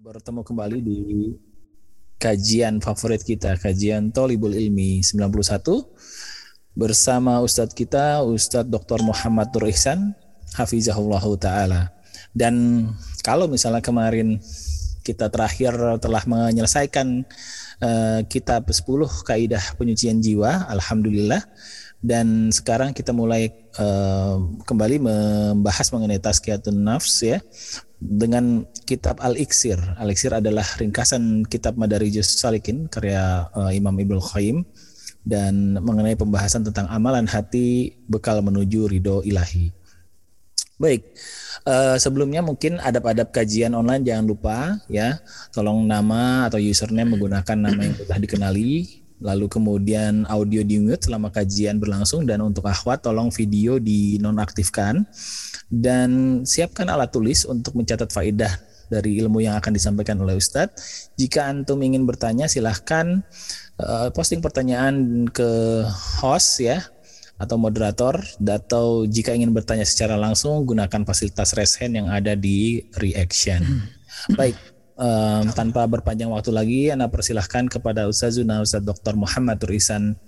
Bertemu kembali di kajian favorit kita, kajian Tolibul Ilmi 91 bersama Ustadz kita, Ustadz Dr. Muhammad Nur Ihsan, Hafizahullah Ta'ala. Dan kalau misalnya kemarin kita terakhir telah menyelesaikan uh, kitab 10 kaidah penyucian jiwa, Alhamdulillah. Dan sekarang kita mulai uh, kembali membahas mengenai tazkiyatun nafs ya dengan kitab Al-Iksir. Al-Iksir adalah ringkasan kitab Madarijus Salikin karya uh, Imam Ibnu Qayyim dan mengenai pembahasan tentang amalan hati bekal menuju ridho ilahi. Baik, uh, sebelumnya mungkin adab-adab kajian online jangan lupa ya, tolong nama atau username menggunakan nama yang sudah dikenali, lalu kemudian audio di mute selama kajian berlangsung dan untuk akhwat tolong video dinonaktifkan dan siapkan alat tulis untuk mencatat faedah dari ilmu yang akan disampaikan oleh Ustadz. Jika antum ingin bertanya silahkan uh, posting pertanyaan ke host ya atau moderator atau jika ingin bertanya secara langsung gunakan fasilitas raise hand yang ada di reaction. Baik, um, tanpa berpanjang waktu lagi, Anda persilahkan kepada Ustazuna Ustaz Dr. Muhammad Turisan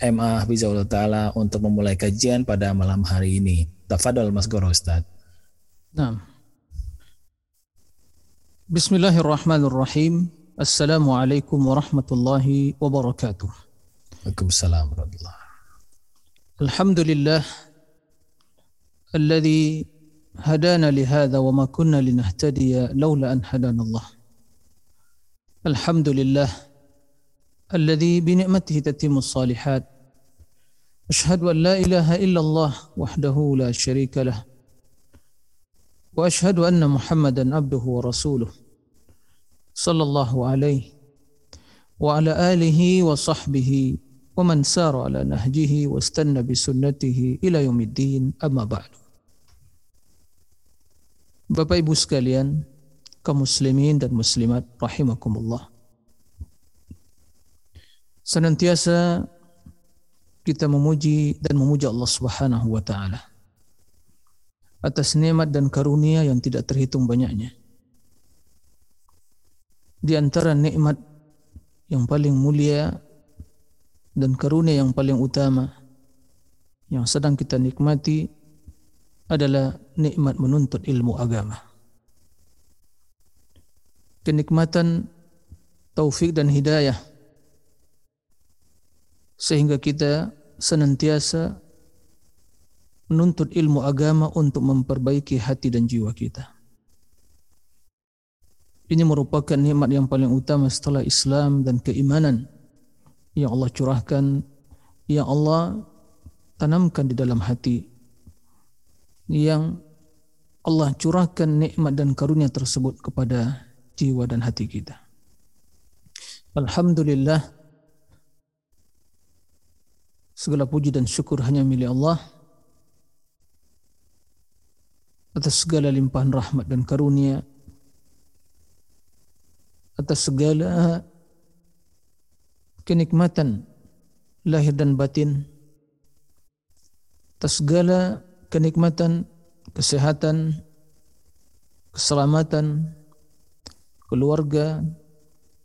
MA Hafizahullah Ta'ala untuk memulai kajian pada malam hari ini. Tafadol Mas Goro Ustaz. Nah. Bismillahirrahmanirrahim. Assalamualaikum warahmatullahi wabarakatuh. Waalaikumsalam warahmatullahi Alhamdulillah الذي هدانا لهذا وما كنا لنهتدي لولا أن هدانا الله. الحمد لله الذي بنعمته تتم الصالحات. أشهد أن لا إله إلا الله وحده لا شريك له. وأشهد أن محمدا عبده ورسوله. sallallahu alaihi wa ala alihi wa sahbihi wa man sara ala nahjihi wa istanna bi sunnatihi ila yaumiddin. Amma ba'du. Bapak Ibu sekalian kaum muslimin dan muslimat rahimakumullah. Senantiasa kita memuji dan memuja Allah Subhanahu wa taala atas nikmat dan karunia yang tidak terhitung banyaknya. Di antara nikmat yang paling mulia dan karunia yang paling utama yang sedang kita nikmati adalah nikmat menuntut ilmu agama. Kenikmatan taufik dan hidayah sehingga kita senantiasa menuntut ilmu agama untuk memperbaiki hati dan jiwa kita. Ini merupakan nikmat yang paling utama setelah Islam dan keimanan yang Allah curahkan, yang Allah tanamkan di dalam hati yang Allah curahkan nikmat dan karunia tersebut kepada jiwa dan hati kita. Alhamdulillah segala puji dan syukur hanya milik Allah atas segala limpahan rahmat dan karunia atas segala kenikmatan lahir dan batin atas segala kenikmatan, kesehatan, keselamatan, keluarga,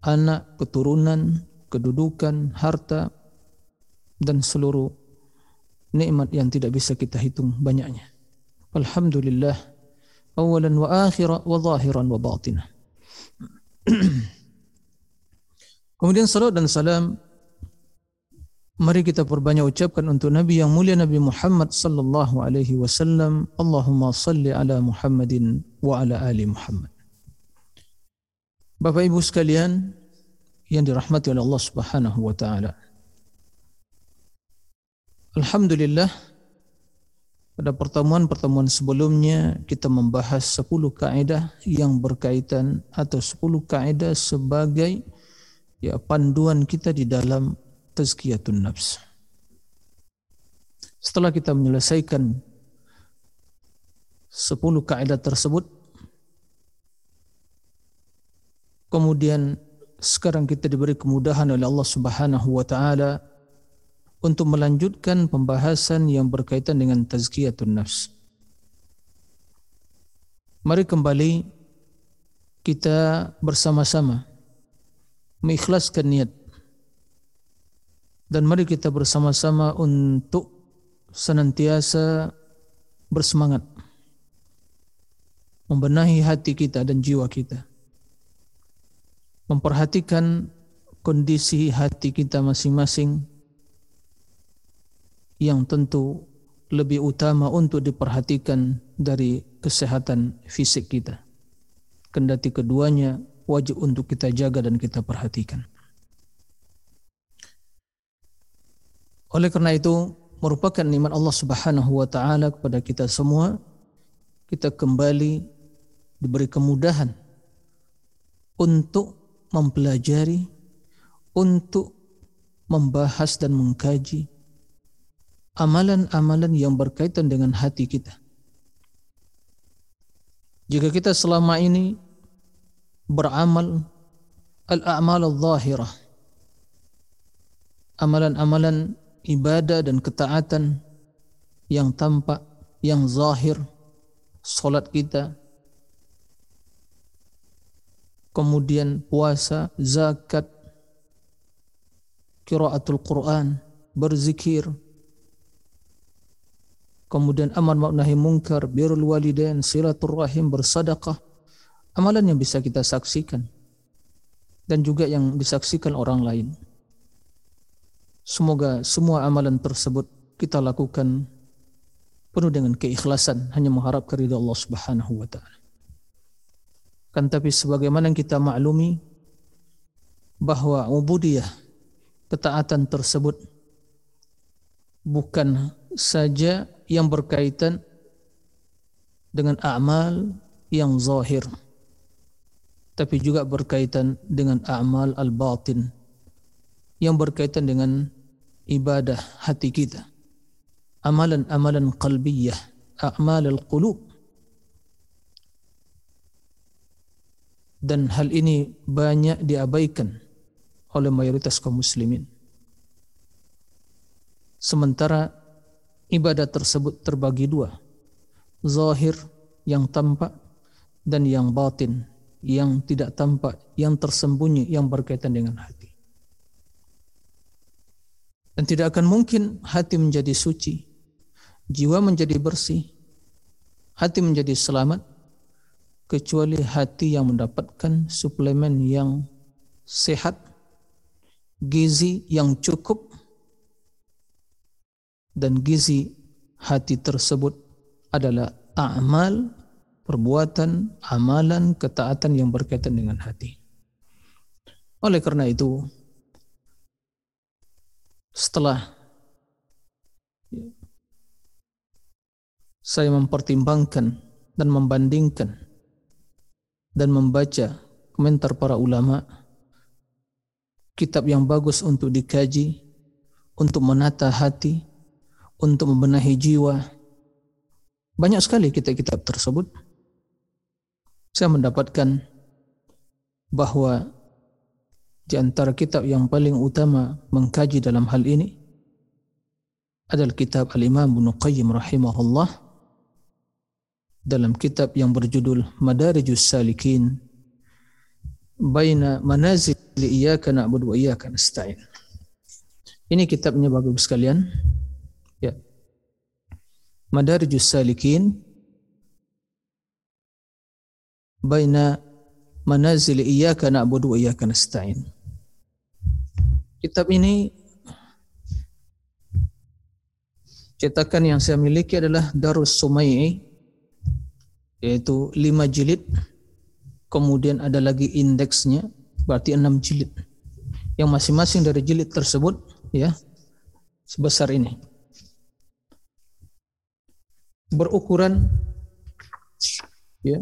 anak, keturunan, kedudukan, harta, dan seluruh nikmat yang tidak bisa kita hitung banyaknya. Alhamdulillah, awalan wa akhira wa zahiran wa batinah. Kemudian salat dan salam Mari kita perbanyak ucapkan untuk Nabi yang mulia Nabi Muhammad sallallahu alaihi wasallam. Allahumma salli ala Muhammadin wa ala ali Muhammad. Bapak Ibu sekalian yang dirahmati oleh Allah Subhanahu wa taala. Alhamdulillah pada pertemuan-pertemuan sebelumnya kita membahas 10 kaidah yang berkaitan atau 10 kaidah sebagai ya panduan kita di dalam tazkiyatun nafs. Setelah kita menyelesaikan 10 kaidah tersebut kemudian sekarang kita diberi kemudahan oleh Allah Subhanahu wa taala untuk melanjutkan pembahasan yang berkaitan dengan tazkiyatun nafs. Mari kembali kita bersama-sama mengikhlaskan niat dan mari kita bersama-sama untuk senantiasa bersemangat membenahi hati kita dan jiwa kita. Memperhatikan kondisi hati kita masing-masing yang tentu lebih utama untuk diperhatikan dari kesehatan fisik kita. Kendati keduanya wajib untuk kita jaga dan kita perhatikan. Oleh karena itu, merupakan nikmat Allah Subhanahu wa taala kepada kita semua kita kembali diberi kemudahan untuk mempelajari, untuk membahas dan mengkaji amalan-amalan yang berkaitan dengan hati kita. Jika kita selama ini beramal al-a'mal al-zahirah, amalan-amalan ibadah dan ketaatan yang tampak, yang zahir, solat kita, kemudian puasa, zakat, kiraatul Quran, berzikir, kemudian amar ma'ruf nahi munkar, birrul walidain, silaturrahim, bersedekah, amalan yang bisa kita saksikan dan juga yang disaksikan orang lain. Semoga semua amalan tersebut kita lakukan penuh dengan keikhlasan hanya mengharap keridha Allah Subhanahu wa taala. Kan tapi sebagaimana kita maklumi bahwa ubudiyah ketaatan tersebut bukan saja yang berkaitan dengan amal yang zahir tapi juga berkaitan dengan amal al-batin yang berkaitan dengan ibadah hati kita amalan-amalan qalbiyah amal al-qulub dan hal ini banyak diabaikan oleh mayoritas kaum muslimin. Sementara ibadah tersebut terbagi dua, zahir yang tampak dan yang batin yang tidak tampak, yang tersembunyi, yang berkaitan dengan hati. Dan tidak akan mungkin hati menjadi suci, jiwa menjadi bersih, hati menjadi selamat kecuali hati yang mendapatkan suplemen yang sehat, gizi yang cukup, dan gizi hati tersebut adalah amal, perbuatan, amalan, ketaatan yang berkaitan dengan hati. Oleh karena itu, setelah saya mempertimbangkan dan membandingkan dan membaca komentar para ulama kitab yang bagus untuk dikaji untuk menata hati untuk membenahi jiwa banyak sekali kitab-kitab tersebut saya mendapatkan bahwa di antara kitab yang paling utama mengkaji dalam hal ini adalah kitab Al-Imam Qayyim rahimahullah dalam kitab yang berjudul Madarijus Salikin Baina Manazil Iyyaka Na'budu wa Nasta'in. Ini kitabnya bagus sekalian. Ya. Madarijus Salikin Baina Manazil Iyyaka Na'budu wa Iyyaka Nasta'in. Kitab ini cetakan yang saya miliki adalah Darus Sumai'i yaitu lima jilid kemudian ada lagi indeksnya berarti enam jilid yang masing-masing dari jilid tersebut ya sebesar ini berukuran ya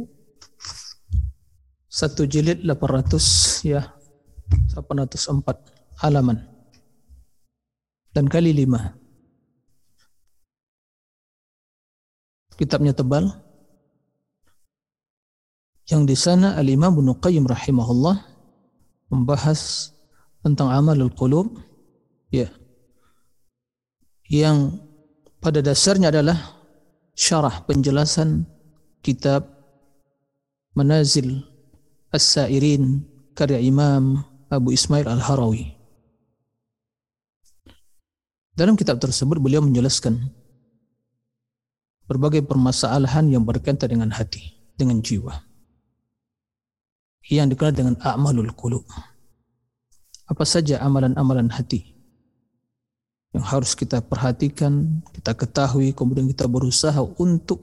satu jilid 800 ya 804 halaman dan kali lima kitabnya tebal. Yang di sana Al-Imam Ibnu Qayyim rahimahullah membahas tentang amalul qulub ya yang pada dasarnya adalah syarah penjelasan kitab Manazil As-Sairin karya Imam Abu Ismail Al-Harawi. Dalam kitab tersebut beliau menjelaskan berbagai permasalahan yang berkaitan dengan hati, dengan jiwa. Yang dikenal dengan a'malul qulub. Apa saja amalan-amalan hati yang harus kita perhatikan, kita ketahui, kemudian kita berusaha untuk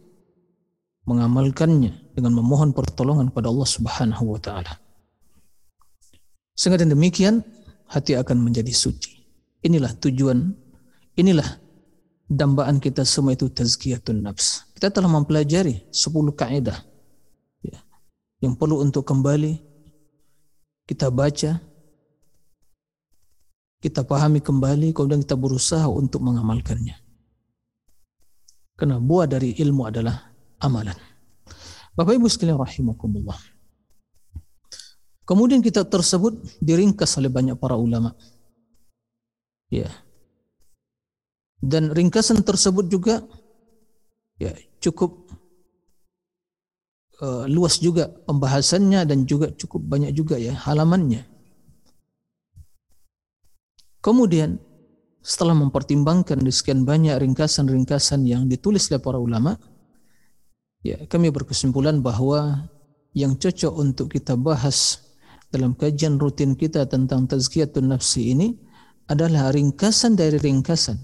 mengamalkannya dengan memohon pertolongan kepada Allah Subhanahu wa taala. Sehingga demikian hati akan menjadi suci. Inilah tujuan, inilah dambaan kita semua itu tazkiyatun nafs. Kita telah mempelajari 10 kaidah ya, yang perlu untuk kembali kita baca, kita pahami kembali, kemudian kita berusaha untuk mengamalkannya. Karena buah dari ilmu adalah amalan. Bapak Ibu sekalian rahimakumullah. Kemudian kitab tersebut diringkas oleh banyak para ulama. Ya. Dan ringkasan tersebut juga ya cukup uh, luas juga pembahasannya dan juga cukup banyak juga ya halamannya. Kemudian setelah mempertimbangkan di sekian banyak ringkasan-ringkasan yang ditulis oleh para ulama, Ya, kami berkesimpulan bahwa yang cocok untuk kita bahas dalam kajian rutin kita tentang tazkiyatun nafsi ini adalah ringkasan dari ringkasan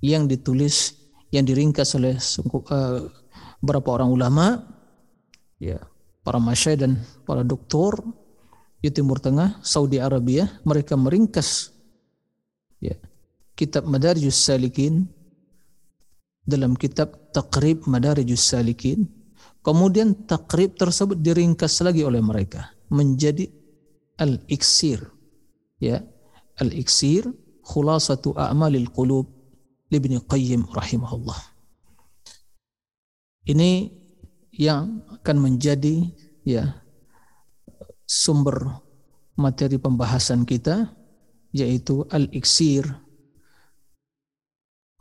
yang ditulis yang diringkas oleh uh, beberapa orang ulama ya para masyai dan para doktor di Timur Tengah Saudi Arabia. Mereka meringkas ya kitab Madarijus Salikin dalam kitab Taqrib Madarijus Salikin. Kemudian takrib tersebut diringkas lagi oleh mereka menjadi al-iksir. Ya, al-iksir khulasatu a'malil qulub Ibnu Qayyim rahimahullah. Ini yang akan menjadi ya sumber materi pembahasan kita yaitu al-iksir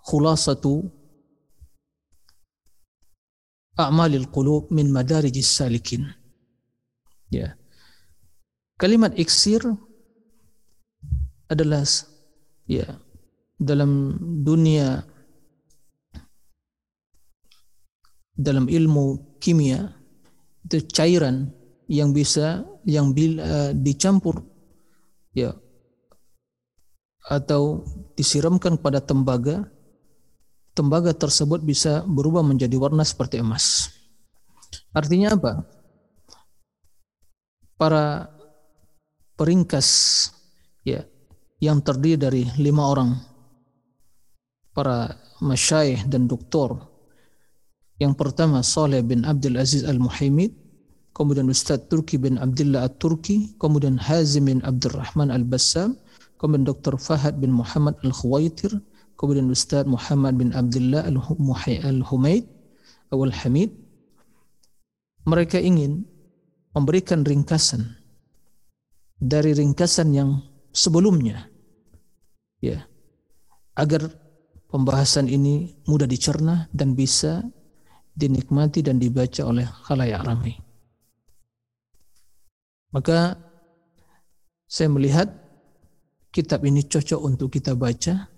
khulasatu a'malil qulub min madarijis salikin. Ya. Kalimat iksir adalah ya dalam dunia dalam ilmu kimia itu cairan yang bisa yang bila uh, dicampur ya atau disiramkan pada tembaga tembaga tersebut bisa berubah menjadi warna seperti emas. Artinya apa? Para peringkas ya yang terdiri dari lima orang para masyaih dan doktor yang pertama Saleh bin Abdul Aziz Al-Muhaimid kemudian Ustaz Turki bin Abdullah At-Turki kemudian Hazim bin Abdurrahman Al-Bassam kemudian Dr. Fahad bin Muhammad Al-Khuwaitir kemudian Ustaz Muhammad bin Abdullah Al-Humaid Al Hamid mereka ingin memberikan ringkasan dari ringkasan yang sebelumnya ya agar pembahasan ini mudah dicerna dan bisa dinikmati dan dibaca oleh khalayak ramai maka saya melihat kitab ini cocok untuk kita baca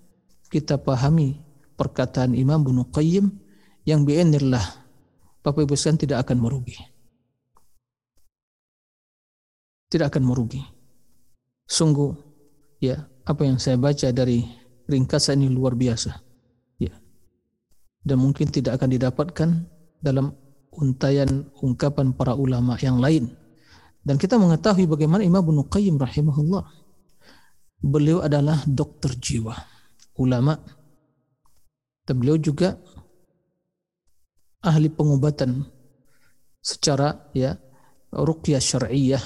kita pahami perkataan Imam Ibnu Qayyim yang bi'inillah Bapak Ibu sekalian tidak akan merugi. Tidak akan merugi. Sungguh ya, apa yang saya baca dari ringkasan ini luar biasa. Ya. Dan mungkin tidak akan didapatkan dalam untayan ungkapan para ulama yang lain. Dan kita mengetahui bagaimana Imam Ibnu Qayyim rahimahullah. Beliau adalah dokter jiwa ulama dan beliau juga ahli pengobatan secara ya ruqyah syar'iyyah.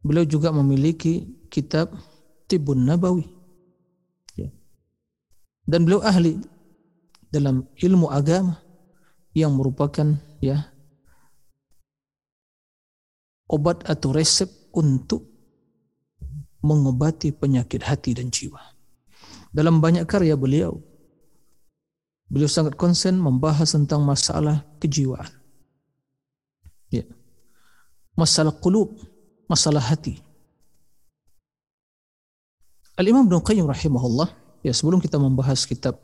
Beliau juga memiliki kitab Tibun Nabawi. Ya. Dan beliau ahli dalam ilmu agama yang merupakan ya obat atau resep untuk mengobati penyakit hati dan jiwa. Dalam banyak karya beliau, beliau sangat konsen membahas tentang masalah kejiwaan. Ya. Masalah kulub, masalah hati. Al-Imam Ibn Qayyim rahimahullah, ya sebelum kita membahas kitab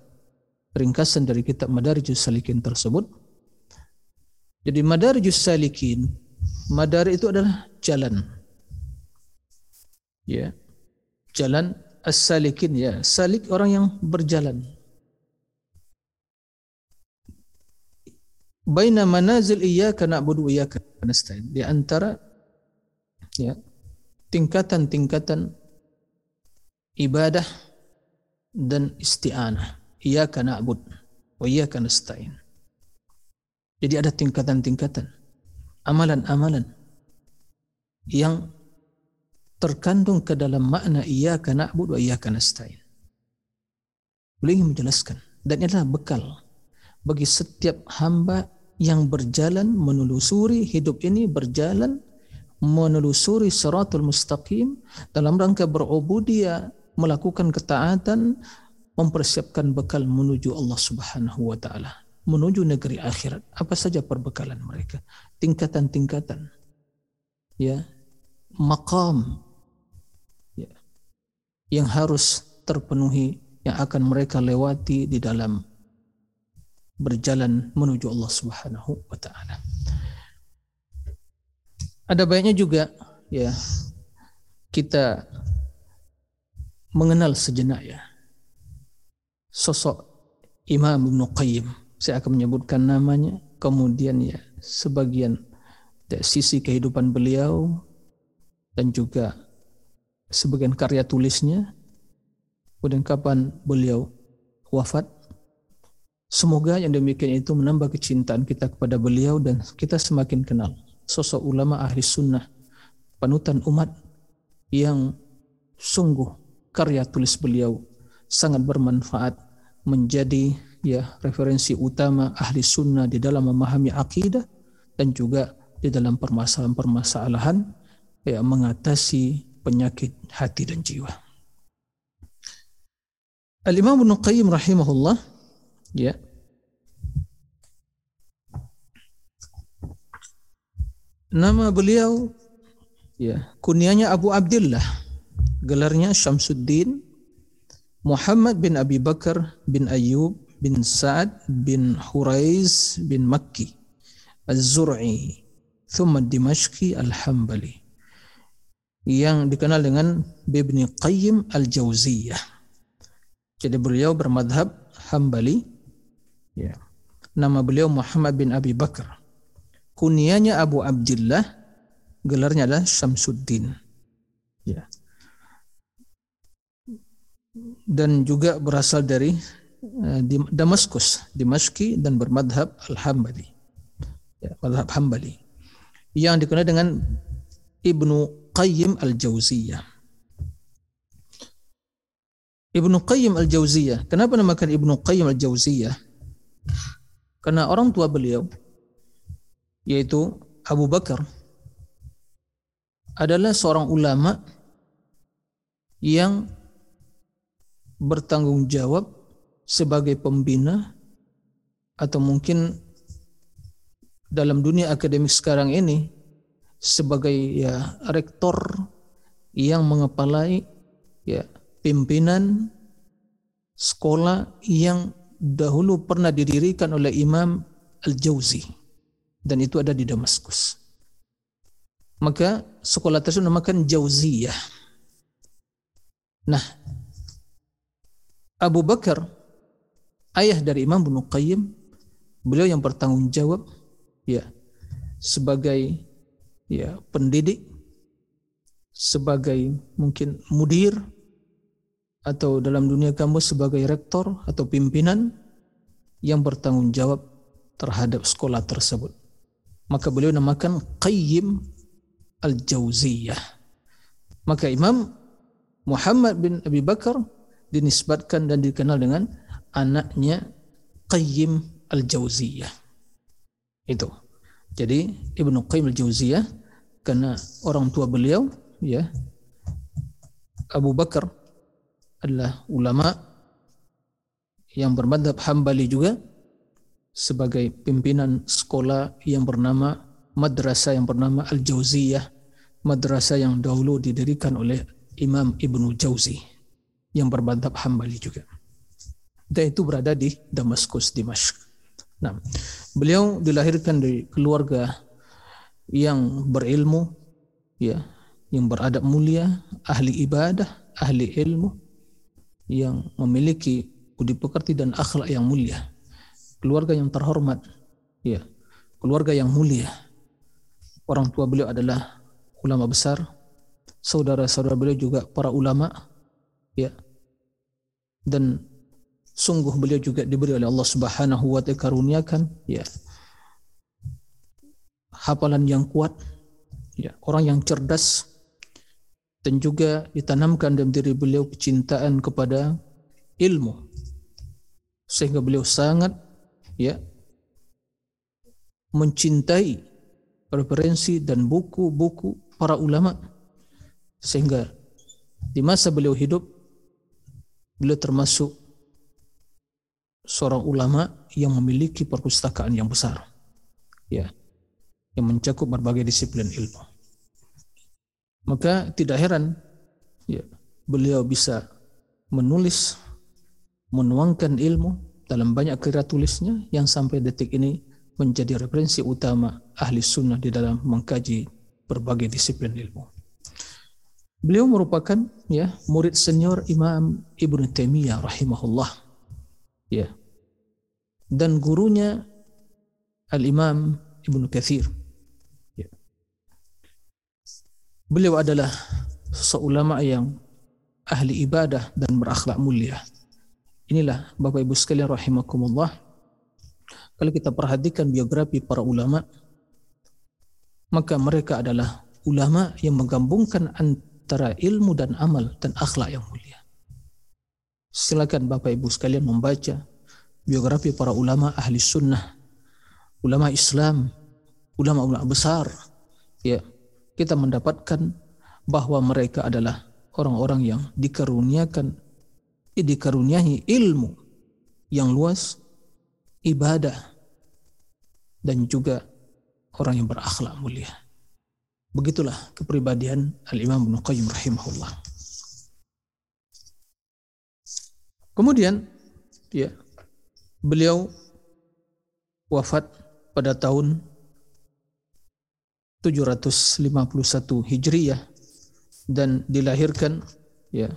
ringkasan dari kitab Madarijus Salikin tersebut, jadi Madarijus Salikin, madar itu adalah jalan. Ya. Jalan as-salikin ya, salik orang yang berjalan. Baina manazil iyyaka na'budu wa iyyaka nasta'in. Di antara ya tingkatan-tingkatan ibadah dan isti'anah. Iyyaka na'bud wa iyyaka nasta'in. Jadi ada tingkatan-tingkatan amalan-amalan yang terkandung ke dalam makna iyyaka na'budu wa iyyaka nasta'in. Beliau ingin menjelaskan? Dan ini adalah bekal bagi setiap hamba yang berjalan menelusuri hidup ini berjalan menelusuri siratul mustaqim dalam rangka berubudiyah melakukan ketaatan mempersiapkan bekal menuju Allah Subhanahu wa taala menuju negeri akhirat. Apa saja perbekalan mereka? Tingkatan-tingkatan. Ya. Makam yang harus terpenuhi yang akan mereka lewati di dalam berjalan menuju Allah Subhanahu wa taala. Ada banyak juga ya kita mengenal sejenak ya sosok Imam Ibn Qayyim. Saya akan menyebutkan namanya, kemudian ya sebagian sisi kehidupan beliau dan juga sebagian karya tulisnya. Kemudian kapan beliau wafat. Semoga yang demikian itu menambah kecintaan kita kepada beliau dan kita semakin kenal sosok ulama ahli sunnah, panutan umat yang sungguh karya tulis beliau sangat bermanfaat menjadi ya referensi utama ahli sunnah di dalam memahami akidah dan juga di dalam permasalahan-permasalahan ya mengatasi penyakit hati dan jiwa. Al-Imam Ibnu Qayyim rahimahullah ya Nama beliau ya kunyanya Abu Abdullah gelarnya Syamsuddin Muhammad bin Abi Bakar bin Ayyub bin Sa'ad bin Huraiz bin Makki Az-Zur'i thumma Dimashqi Al-Hambali yang dikenal dengan Ibni Qayyim Al-Jauziyah. Jadi beliau bermadhab Hambali. Ya. Nama beliau Muhammad bin Abi Bakar. Kunianya Abu Abdullah, gelarnya adalah Syamsuddin. Ya. Dan juga berasal dari uh, Damaskus, Dimashki dan bermadhab Al-Hambali. Ya, madhab Hambali. Yang dikenal dengan Ibnu Qayyim Al-Jauziyah. Ibnu Qayyim Al-Jauziyah. Kenapa namakan Ibnu Qayyim Al-Jauziyah? Karena orang tua beliau yaitu Abu Bakar adalah seorang ulama yang bertanggung jawab sebagai pembina atau mungkin dalam dunia akademik sekarang ini sebagai ya rektor yang mengepalai ya pimpinan sekolah yang dahulu pernah didirikan oleh Imam Al-Jauzi dan itu ada di Damaskus. Maka sekolah tersebut namakan Jauziyah. Nah, Abu Bakar ayah dari Imam Ibnu Qayyim beliau yang bertanggung jawab ya sebagai ya pendidik sebagai mungkin mudir atau dalam dunia kamu sebagai rektor atau pimpinan yang bertanggung jawab terhadap sekolah tersebut. Maka beliau namakan Qayyim Al-Jauziyah. Maka Imam Muhammad bin Abi Bakar dinisbatkan dan dikenal dengan anaknya Qayyim Al-Jauziyah. Itu. Jadi Ibnu Qayyim al-Jauziyah karena orang tua beliau ya Abu Bakar adalah ulama yang bermadhab Hambali juga sebagai pimpinan sekolah yang bernama madrasah yang bernama Al-Jauziyah madrasah yang dahulu didirikan oleh Imam Ibnu Jauzi yang bermadhab Hambali juga. Dan itu berada di Damaskus Dimashq nah beliau dilahirkan dari keluarga yang berilmu ya yang beradab mulia ahli ibadah ahli ilmu yang memiliki budi pekerti dan akhlak yang mulia keluarga yang terhormat, ya, keluarga yang mulia. Orang tua beliau adalah ulama besar, saudara-saudara beliau juga para ulama, ya. Dan sungguh beliau juga diberi oleh Allah Subhanahu wa taala karuniakan, ya. Hafalan yang kuat, ya, orang yang cerdas. Dan juga ditanamkan dalam diri beliau kecintaan kepada ilmu. Sehingga beliau sangat ya mencintai referensi dan buku-buku para ulama. Sehingga di masa beliau hidup beliau termasuk seorang ulama yang memiliki perpustakaan yang besar ya yang mencakup berbagai disiplin ilmu maka tidak heran ya beliau bisa menulis menuangkan ilmu dalam banyak karya tulisnya yang sampai detik ini menjadi referensi utama ahli sunnah di dalam mengkaji berbagai disiplin ilmu. Beliau merupakan ya murid senior Imam Ibnu Taimiyah rahimahullah. Ya. Dan gurunya Al-Imam Ibnu Katsir. Ya. Beliau adalah seulama yang ahli ibadah dan berakhlak mulia. Inilah Bapak Ibu sekalian rahimakumullah. Kalau kita perhatikan biografi para ulama, maka mereka adalah ulama yang menggabungkan antara ilmu dan amal dan akhlak yang mulia. Silakan Bapak Ibu sekalian membaca biografi para ulama ahli sunnah, ulama Islam, ulama-ulama besar. Ya, kita mendapatkan bahwa mereka adalah orang-orang yang dikaruniakan dikaruniai ilmu yang luas, ibadah, dan juga orang yang berakhlak mulia. Begitulah kepribadian Al-Imam Ibn Qayyim rahimahullah. Kemudian ya, beliau wafat pada tahun 751 Hijriyah dan dilahirkan ya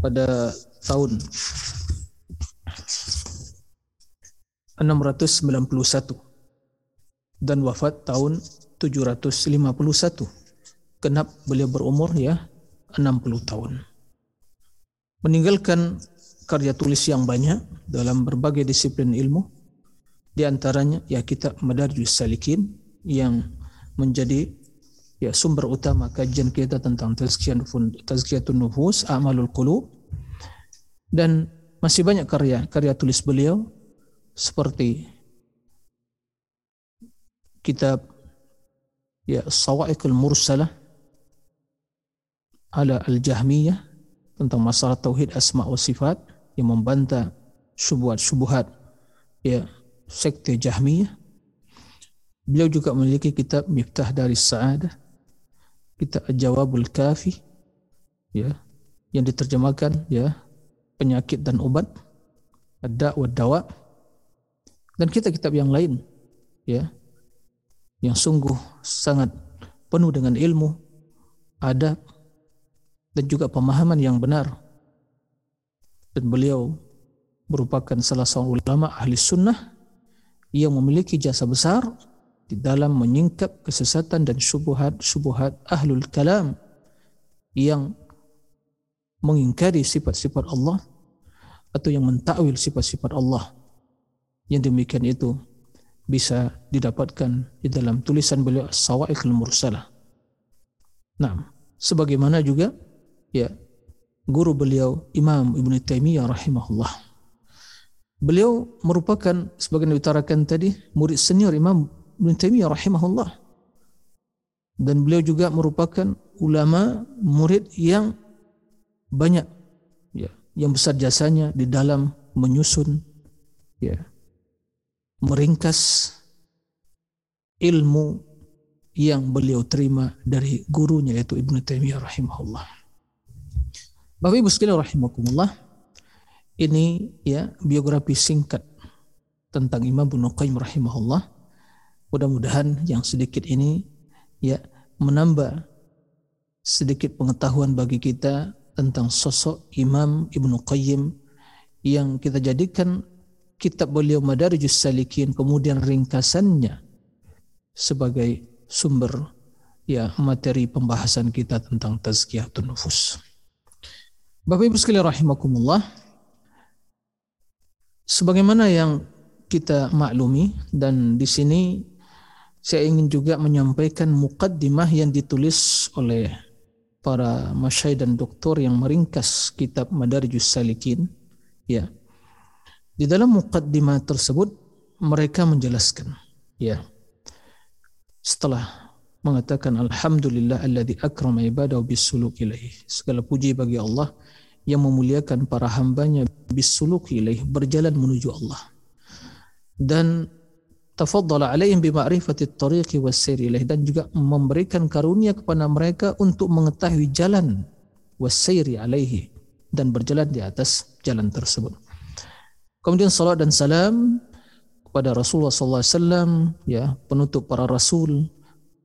pada tahun 691 dan wafat tahun 751. Kenap beliau berumur ya 60 tahun. Meninggalkan karya tulis yang banyak dalam berbagai disiplin ilmu. Di antaranya ya kitab Madarjus Salikin yang menjadi ya sumber utama kajian kita tentang tazkiyatun nufus, amalul qulub dan masih banyak karya karya tulis beliau seperti kitab ya Sawa'iqul Mursalah ala al-Jahmiyah tentang masalah tauhid asma wa sifat yang membantah syubhat-syubhat ya sekte Jahmiyah. Beliau juga memiliki kitab Miftah dari Sa'adah kita Jawabul Kafi ya yang diterjemahkan ya penyakit dan obat ada dawa dan kitab-kitab yang lain ya yang sungguh sangat penuh dengan ilmu adab dan juga pemahaman yang benar dan beliau merupakan salah seorang ulama ahli sunnah yang memiliki jasa besar di dalam menyingkap kesesatan dan syubhat-syubhat ahlul kalam yang mengingkari sifat-sifat Allah atau yang mentakwil sifat-sifat Allah. Yang demikian itu bisa didapatkan di dalam tulisan beliau Sawa'iqul Mursalah. Nah, sebagaimana juga ya guru beliau Imam Ibn Taimiyah rahimahullah. Beliau merupakan sebagian diutarakan tadi murid senior Imam Ibn Taimiyah rahimahullah. Dan beliau juga merupakan ulama murid yang banyak ya, yang besar jasanya di dalam menyusun ya meringkas ilmu yang beliau terima dari gurunya yaitu Ibnu Taimiyah rahimahullah. Bapak Ibu sekalian rahimakumullah, ini ya biografi singkat tentang Imam Ibnu Qayyim rahimahullah. Mudah-mudahan yang sedikit ini ya menambah sedikit pengetahuan bagi kita tentang sosok Imam Ibnu Qayyim yang kita jadikan kitab beliau Madarijus Salikin kemudian ringkasannya sebagai sumber ya materi pembahasan kita tentang tazkiyatun nufus. Bapak Ibu sekalian rahimakumullah. Sebagaimana yang kita maklumi dan di sini saya ingin juga menyampaikan mukaddimah yang ditulis oleh para masyai dan doktor yang meringkas kitab Madarijus Salikin ya. Di dalam mukaddimah tersebut mereka menjelaskan ya setelah mengatakan alhamdulillah alladzi akrama ibadahu bisuluk ilaih. Segala puji bagi Allah yang memuliakan para hambanya bisuluk ilaih berjalan menuju Allah. Dan tafaddala alaihim bima'rifati tariqi was ilaih dan juga memberikan karunia kepada mereka untuk mengetahui jalan wasairi alaihi dan berjalan di atas jalan tersebut. Kemudian salat dan salam kepada Rasulullah SAW, ya penutup para rasul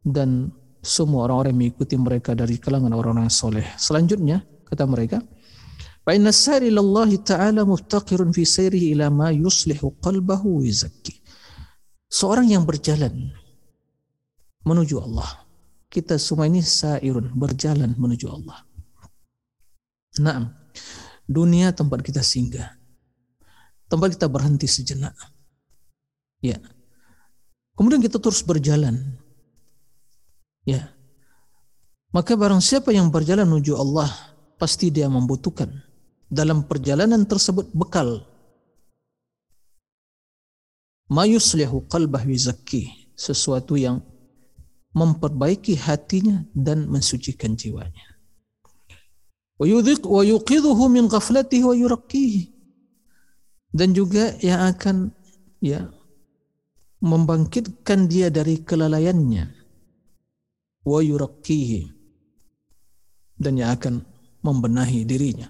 dan semua orang-orang yang mengikuti mereka dari kalangan orang-orang soleh. Selanjutnya kata mereka, fa inna sari lillahi ta'ala muftaqirun fi sayrihi ila ma yuslihu qalbahu yuzakki. Seorang yang berjalan menuju Allah. Kita semua ini sairun, berjalan menuju Allah. Nah, dunia tempat kita singgah. Tempat kita berhenti sejenak Ya. Kemudian kita terus berjalan. Ya. Maka barang siapa yang berjalan menuju Allah, pasti dia membutuhkan dalam perjalanan tersebut bekal. Mayuslihu qalbah wizakki. Sesuatu yang memperbaiki hatinya dan mensucikan jiwanya. Wa yuqidhuhu min ghaflatihi wa yurakkihi. Dan juga yang akan ya membangkitkan dia dari kelalaiannya wa yurakkihi dan yang akan membenahi dirinya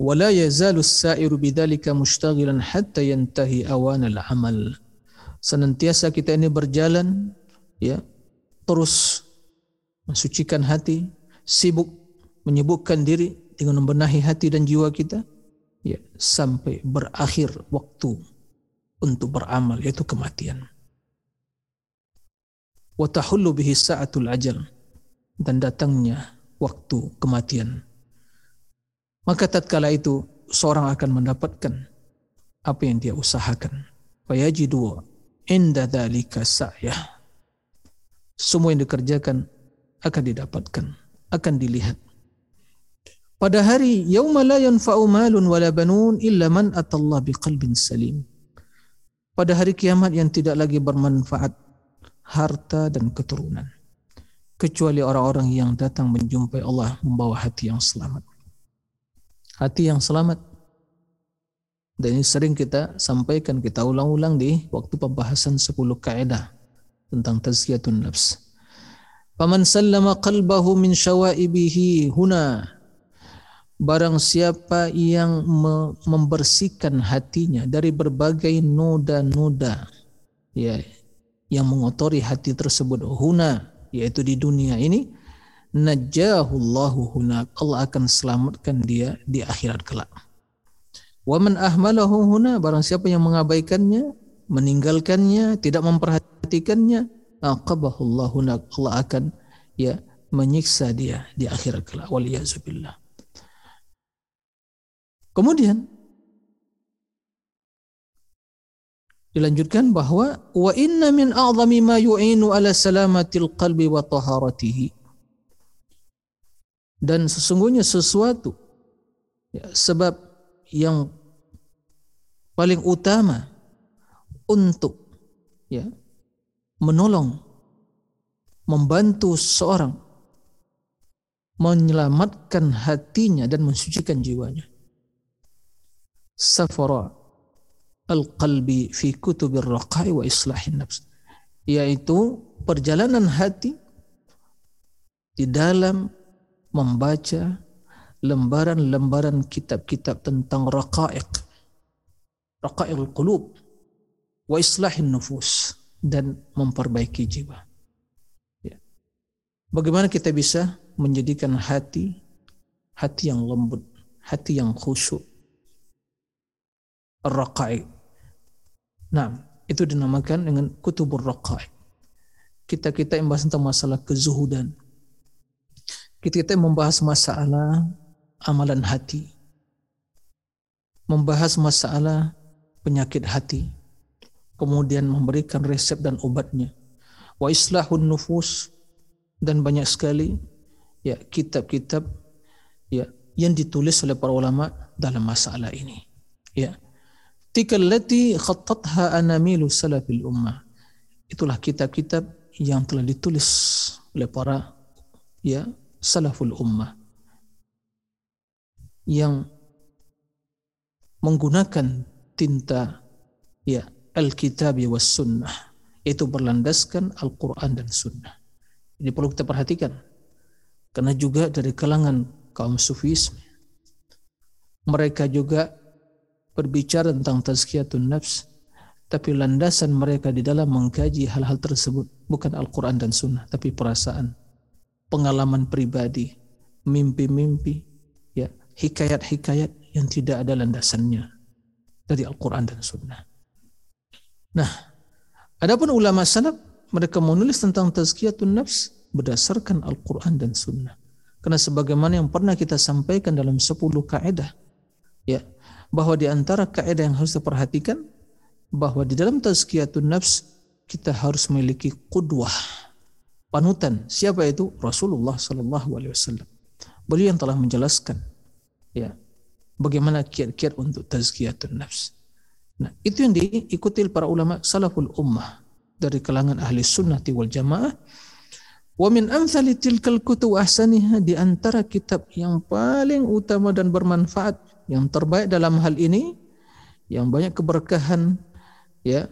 wala yazalu as-sa'iru bidzalika mushtaghilan hatta yantahi awan al-amal senantiasa kita ini berjalan ya terus mensucikan hati sibuk menyibukkan diri dengan membenahi hati dan jiwa kita ya sampai berakhir waktu untuk beramal yaitu kematian. Wa tahullu bihi sa'atul ajal dan datangnya waktu kematian. Maka tatkala itu seorang akan mendapatkan apa yang dia usahakan. Fayajidu inda dzalika sa'yah. Semua yang dikerjakan akan didapatkan, akan dilihat. Pada hari yauma la yanfa'u malun wala banun illa man atallah biqalbin salim pada hari kiamat yang tidak lagi bermanfaat harta dan keturunan kecuali orang-orang yang datang menjumpai Allah membawa hati yang selamat hati yang selamat. Dan ini sering kita sampaikan kita ulang-ulang di waktu pembahasan 10 kaidah tentang tazkiyatun nafs. Faman sallama qalbahu min syawaibihi huna. Barang siapa yang membersihkan hatinya dari berbagai noda-noda ya yang mengotori hati tersebut huna yaitu di dunia ini najahullahu huna Allah akan selamatkan dia di akhirat kelak. Wa man ahmalahu huna barang siapa yang mengabaikannya, meninggalkannya, tidak memperhatikannya, aqabahullahu huna Allah akan ya menyiksa dia di akhirat kelak. Waliyazubillah. Kemudian dilanjutkan bahwa wa inna min a'zami ma yu'inu ala salamatil qalbi wa taharatihi dan sesungguhnya sesuatu ya, sebab yang paling utama untuk ya menolong membantu seorang menyelamatkan hatinya dan mensucikan jiwanya. Safara al-qalbi fi kutubir raqai wa islahin nafs. Yaitu perjalanan hati di dalam membaca lembaran-lembaran kitab-kitab tentang raqaiq. Raqaiqul qulub wa islahin nufus dan memperbaiki jiwa. Ya. Bagaimana kita bisa menjadikan hati hati yang lembut, hati yang khusyuk. Ar-raqai. Nah, itu dinamakan dengan kutubur raqai. Kita-kita yang membahas tentang masalah kezuhudan. Yang membahas masalah amalan hati. Membahas masalah penyakit hati. Kemudian memberikan resep dan obatnya. Wa islahun nufus dan banyak sekali ya kitab-kitab ya yang ditulis oleh para ulama dalam masalah ini. Ya. Tikallati khattatha anamilu salafil ummah. Itulah kitab-kitab yang telah ditulis oleh para ya salaful ummah yang menggunakan tinta ya al-kitab was sunnah itu berlandaskan Al-Quran dan Sunnah. Ini perlu kita perhatikan karena juga dari kalangan kaum sufisme mereka juga berbicara tentang tazkiyatun nafs tapi landasan mereka di dalam mengkaji hal-hal tersebut bukan Al-Quran dan Sunnah tapi perasaan pengalaman pribadi mimpi-mimpi ya hikayat-hikayat yang tidak ada landasannya dari Al-Quran dan Sunnah nah adapun ulama salaf mereka menulis tentang tazkiyatun nafs berdasarkan Al-Quran dan Sunnah. Karena sebagaimana yang pernah kita sampaikan dalam 10 kaidah, ya, bahwa di antara kaidah yang harus diperhatikan, bahwa di dalam tazkiyatun nafs kita harus memiliki kudwah, panutan. Siapa itu? Rasulullah Sallallahu Alaihi Wasallam. Beliau yang telah menjelaskan, ya, bagaimana kiat-kiat untuk tazkiyatun nafs. Nah, itu yang diikuti para ulama salaful ummah dari kalangan ahli sunnah wal jamaah Wa min amsali tilkal kutub ahsaniha di antara kitab yang paling utama dan bermanfaat yang terbaik dalam hal ini yang banyak keberkahan ya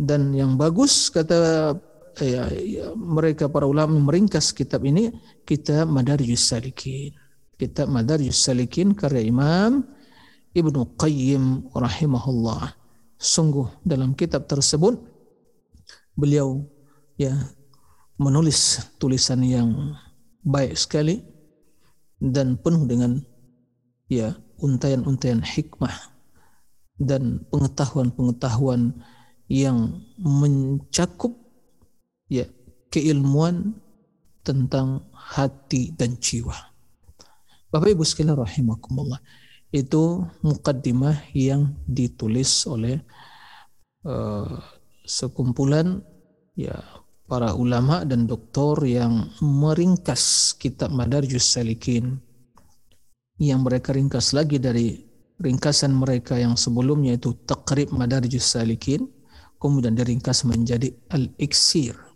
dan yang bagus kata ya, ya, mereka para ulama meringkas kitab ini kitab Madarijus Salikin. Kitab Madarijus Salikin karya Imam Ibnu Qayyim rahimahullah. Sungguh dalam kitab tersebut beliau ya menulis tulisan yang baik sekali dan penuh dengan ya untayan-untayan hikmah dan pengetahuan-pengetahuan yang mencakup ya keilmuan tentang hati dan jiwa. Bapak Ibu sekalian rahimakumullah. Itu mukaddimah yang ditulis oleh uh, sekumpulan ya para ulama dan doktor yang meringkas kitab Madarjus Salikin yang mereka ringkas lagi dari ringkasan mereka yang sebelumnya itu Taqrib Madarjus Salikin kemudian diringkas menjadi Al-Iksir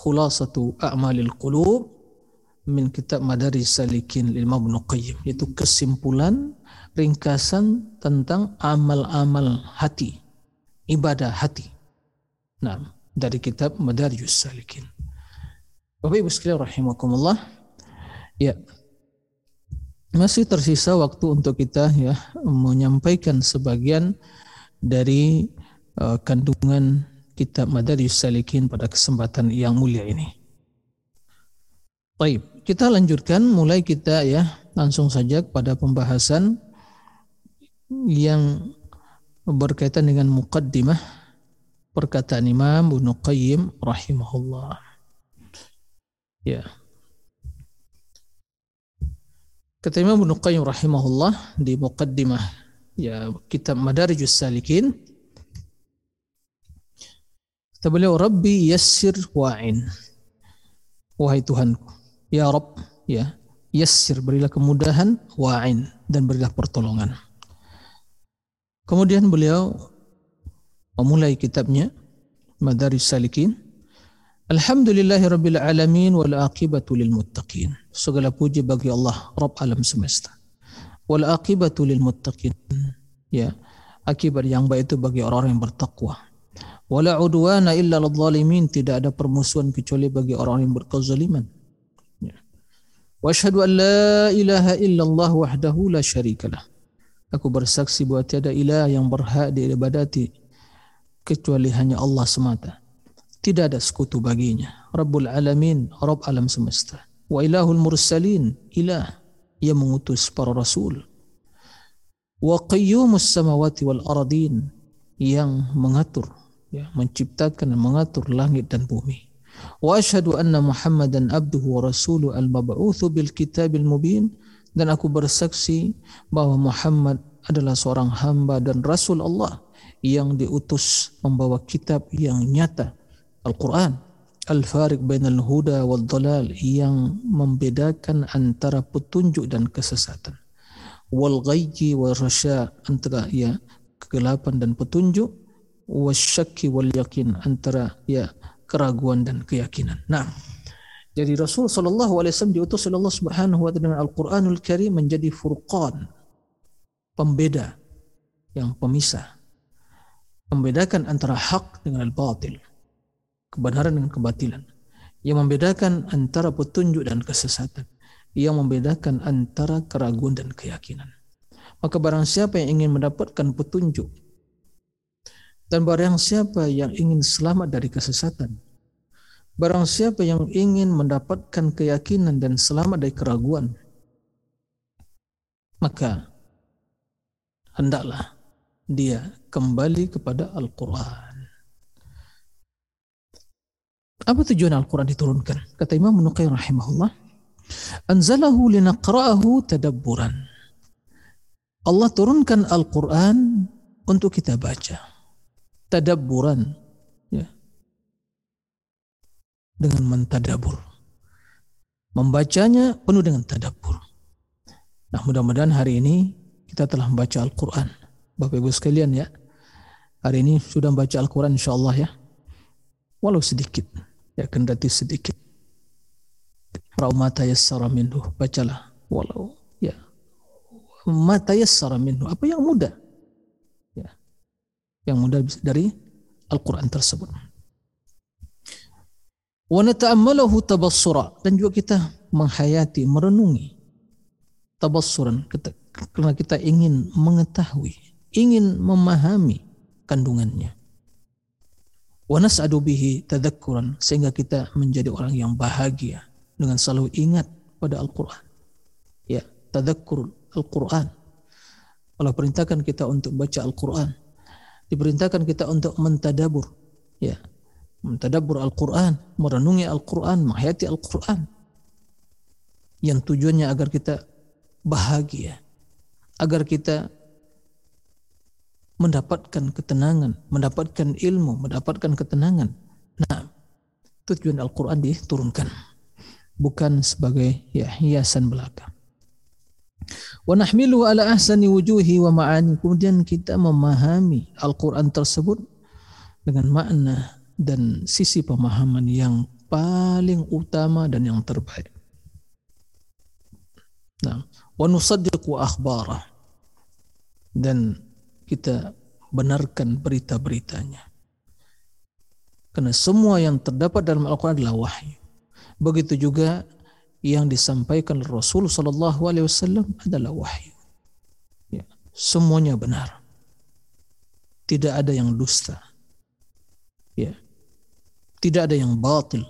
Khulasatu A'malil Qulub min kitab Madarjus Salikin Imam Ibnu Qayyim itu kesimpulan ringkasan tentang amal-amal hati ibadah hati nah dari kitab Madarijus Salikin. Bapak Ibu sekalian rahimakumullah. Ya. Masih tersisa waktu untuk kita ya menyampaikan sebagian dari uh, kandungan kitab Madarijus Salikin pada kesempatan yang mulia ini. Baik, kita lanjutkan mulai kita ya langsung saja pada pembahasan yang berkaitan dengan muqaddimah perkataan Imam Ibnu Qayyim rahimahullah. Ya. Kata Imam Ibnu Qayyim rahimahullah di muqaddimah ya kitab Madarijus Salikin kata beliau Rabbi yassir wa'in wahai Tuhanku ya Rabb ya yassir berilah kemudahan wa'in dan berilah pertolongan Kemudian beliau memulai kitabnya Madaris Salikin. Alhamdulillahi Rabbil Alamin wal aqibatu lil muttaqin. Segala puji bagi Allah, Rabb alam semesta. Wal aqibatu lil muttaqin. Ya, akibat yang baik itu bagi orang-orang yang bertakwa. Wala udwana illa zalimin. Tidak ada permusuhan kecuali bagi orang yang berkezaliman. Ya. Wa asyhadu an la ilaha illallah wahdahu la syarikalah. Aku bersaksi bahwa tiada ilah yang berhak diibadati kecuali hanya Allah semata. Tidak ada sekutu baginya. Rabbul Alamin, Rabb alam semesta. Wa ilahul mursalin, ilah yang mengutus para rasul. Wa qayyumus samawati wal aradin, yang mengatur, ya, menciptakan dan mengatur langit dan bumi. Wa asyhadu anna Muhammadan abduhu wa rasuluhu al-mab'utsu bil kitabil mubin. Dan aku bersaksi bahwa Muhammad adalah seorang hamba dan rasul Allah yang diutus membawa kitab yang nyata Al-Quran. Al-Fariq bainal huda wal dalal yang membedakan antara petunjuk dan kesesatan. Wal ghayyi wal rasya antara ya kegelapan dan petunjuk wasyakki wal yakin antara ya keraguan dan keyakinan. Nah, jadi Rasul Shallallahu Alaihi Wasallam diutus oleh Allah Subhanahu Wa Taala dengan Al-Quranul Karim menjadi furqan, pembeda, yang pemisah, membedakan antara hak dengan al-batil, kebenaran dengan kebatilan, yang membedakan antara petunjuk dan kesesatan, yang membedakan antara keraguan dan keyakinan. Maka barang siapa yang ingin mendapatkan petunjuk dan barang siapa yang ingin selamat dari kesesatan, Barang siapa yang ingin mendapatkan keyakinan dan selamat dari keraguan, maka hendaklah dia kembali kepada Al-Quran. Apa tujuan Al-Quran diturunkan? Kata Imam Nuqay rahimahullah, Anzalahu linaqra'ahu tadabburan. Allah turunkan Al-Quran untuk kita baca. Tadabburan dengan mentadabur. Membacanya penuh dengan tadabur. Nah mudah-mudahan hari ini kita telah membaca Al-Quran. Bapak Ibu sekalian ya. Hari ini sudah membaca Al-Quran insya Allah ya. Walau sedikit. Ya kendati sedikit. Ra'u mata yassara minhu. Bacalah. Walau ya. Mata yassara minhu. Apa yang mudah. Ya. Yang mudah dari Al-Quran tersebut. Wa nata'ammalahu tabassura. Dan juga kita menghayati merenungi tabassuran. Karena kita ingin mengetahui ingin memahami kandungannya. Wa nas'adu bihi tadhakkuran. Sehingga kita menjadi orang yang bahagia dengan selalu ingat pada Al-Qur'an. Ya tadhakkur Al-Qur'an. Allah perintahkan kita untuk baca Al-Qur'an diperintahkan kita untuk mentadabur ya mentadabur Al-Quran, merenungi Al-Quran, menghayati Al-Quran. Yang tujuannya agar kita bahagia, agar kita mendapatkan ketenangan, mendapatkan ilmu, mendapatkan ketenangan. Nah, tujuan Al-Quran diturunkan, bukan sebagai ya, hiasan belaka. Wa nahmilu ala ahsani wujuhi wa ma'ani. Kemudian kita memahami Al-Quran tersebut dengan makna dan sisi pemahaman yang paling utama dan yang terbaik. Nah, wa nusaddiqu dan kita benarkan berita-beritanya. Karena semua yang terdapat dalam Al-Quran adalah wahyu. Begitu juga yang disampaikan Rasul Sallallahu Alaihi Wasallam adalah wahyu. Ya, semuanya benar. Tidak ada yang dusta. Ya, tidak ada yang batil.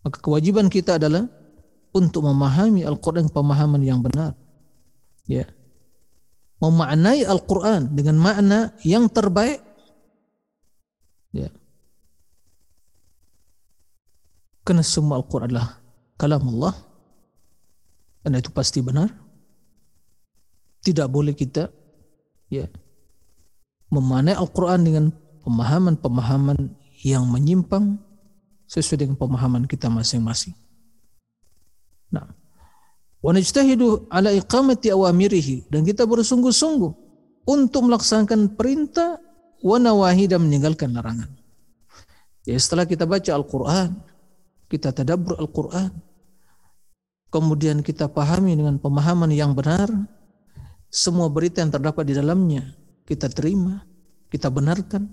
Maka kewajiban kita adalah untuk memahami Al-Quran pemahaman yang benar. Ya. Memaknai Al-Quran dengan makna yang terbaik. Ya. Karena semua Al-Quran adalah kalam Allah. Dan itu pasti benar. Tidak boleh kita ya memanai Al-Quran dengan pemahaman-pemahaman yang menyimpang sesuai dengan pemahaman kita masing-masing. Nah, wa najtahidu ala iqamati awamirihi dan kita bersungguh-sungguh untuk melaksanakan perintah wa nawahi dan meninggalkan larangan. Ya setelah kita baca Al-Qur'an, kita tadabbur Al-Qur'an, kemudian kita pahami dengan pemahaman yang benar, semua berita yang terdapat di dalamnya kita terima, kita benarkan,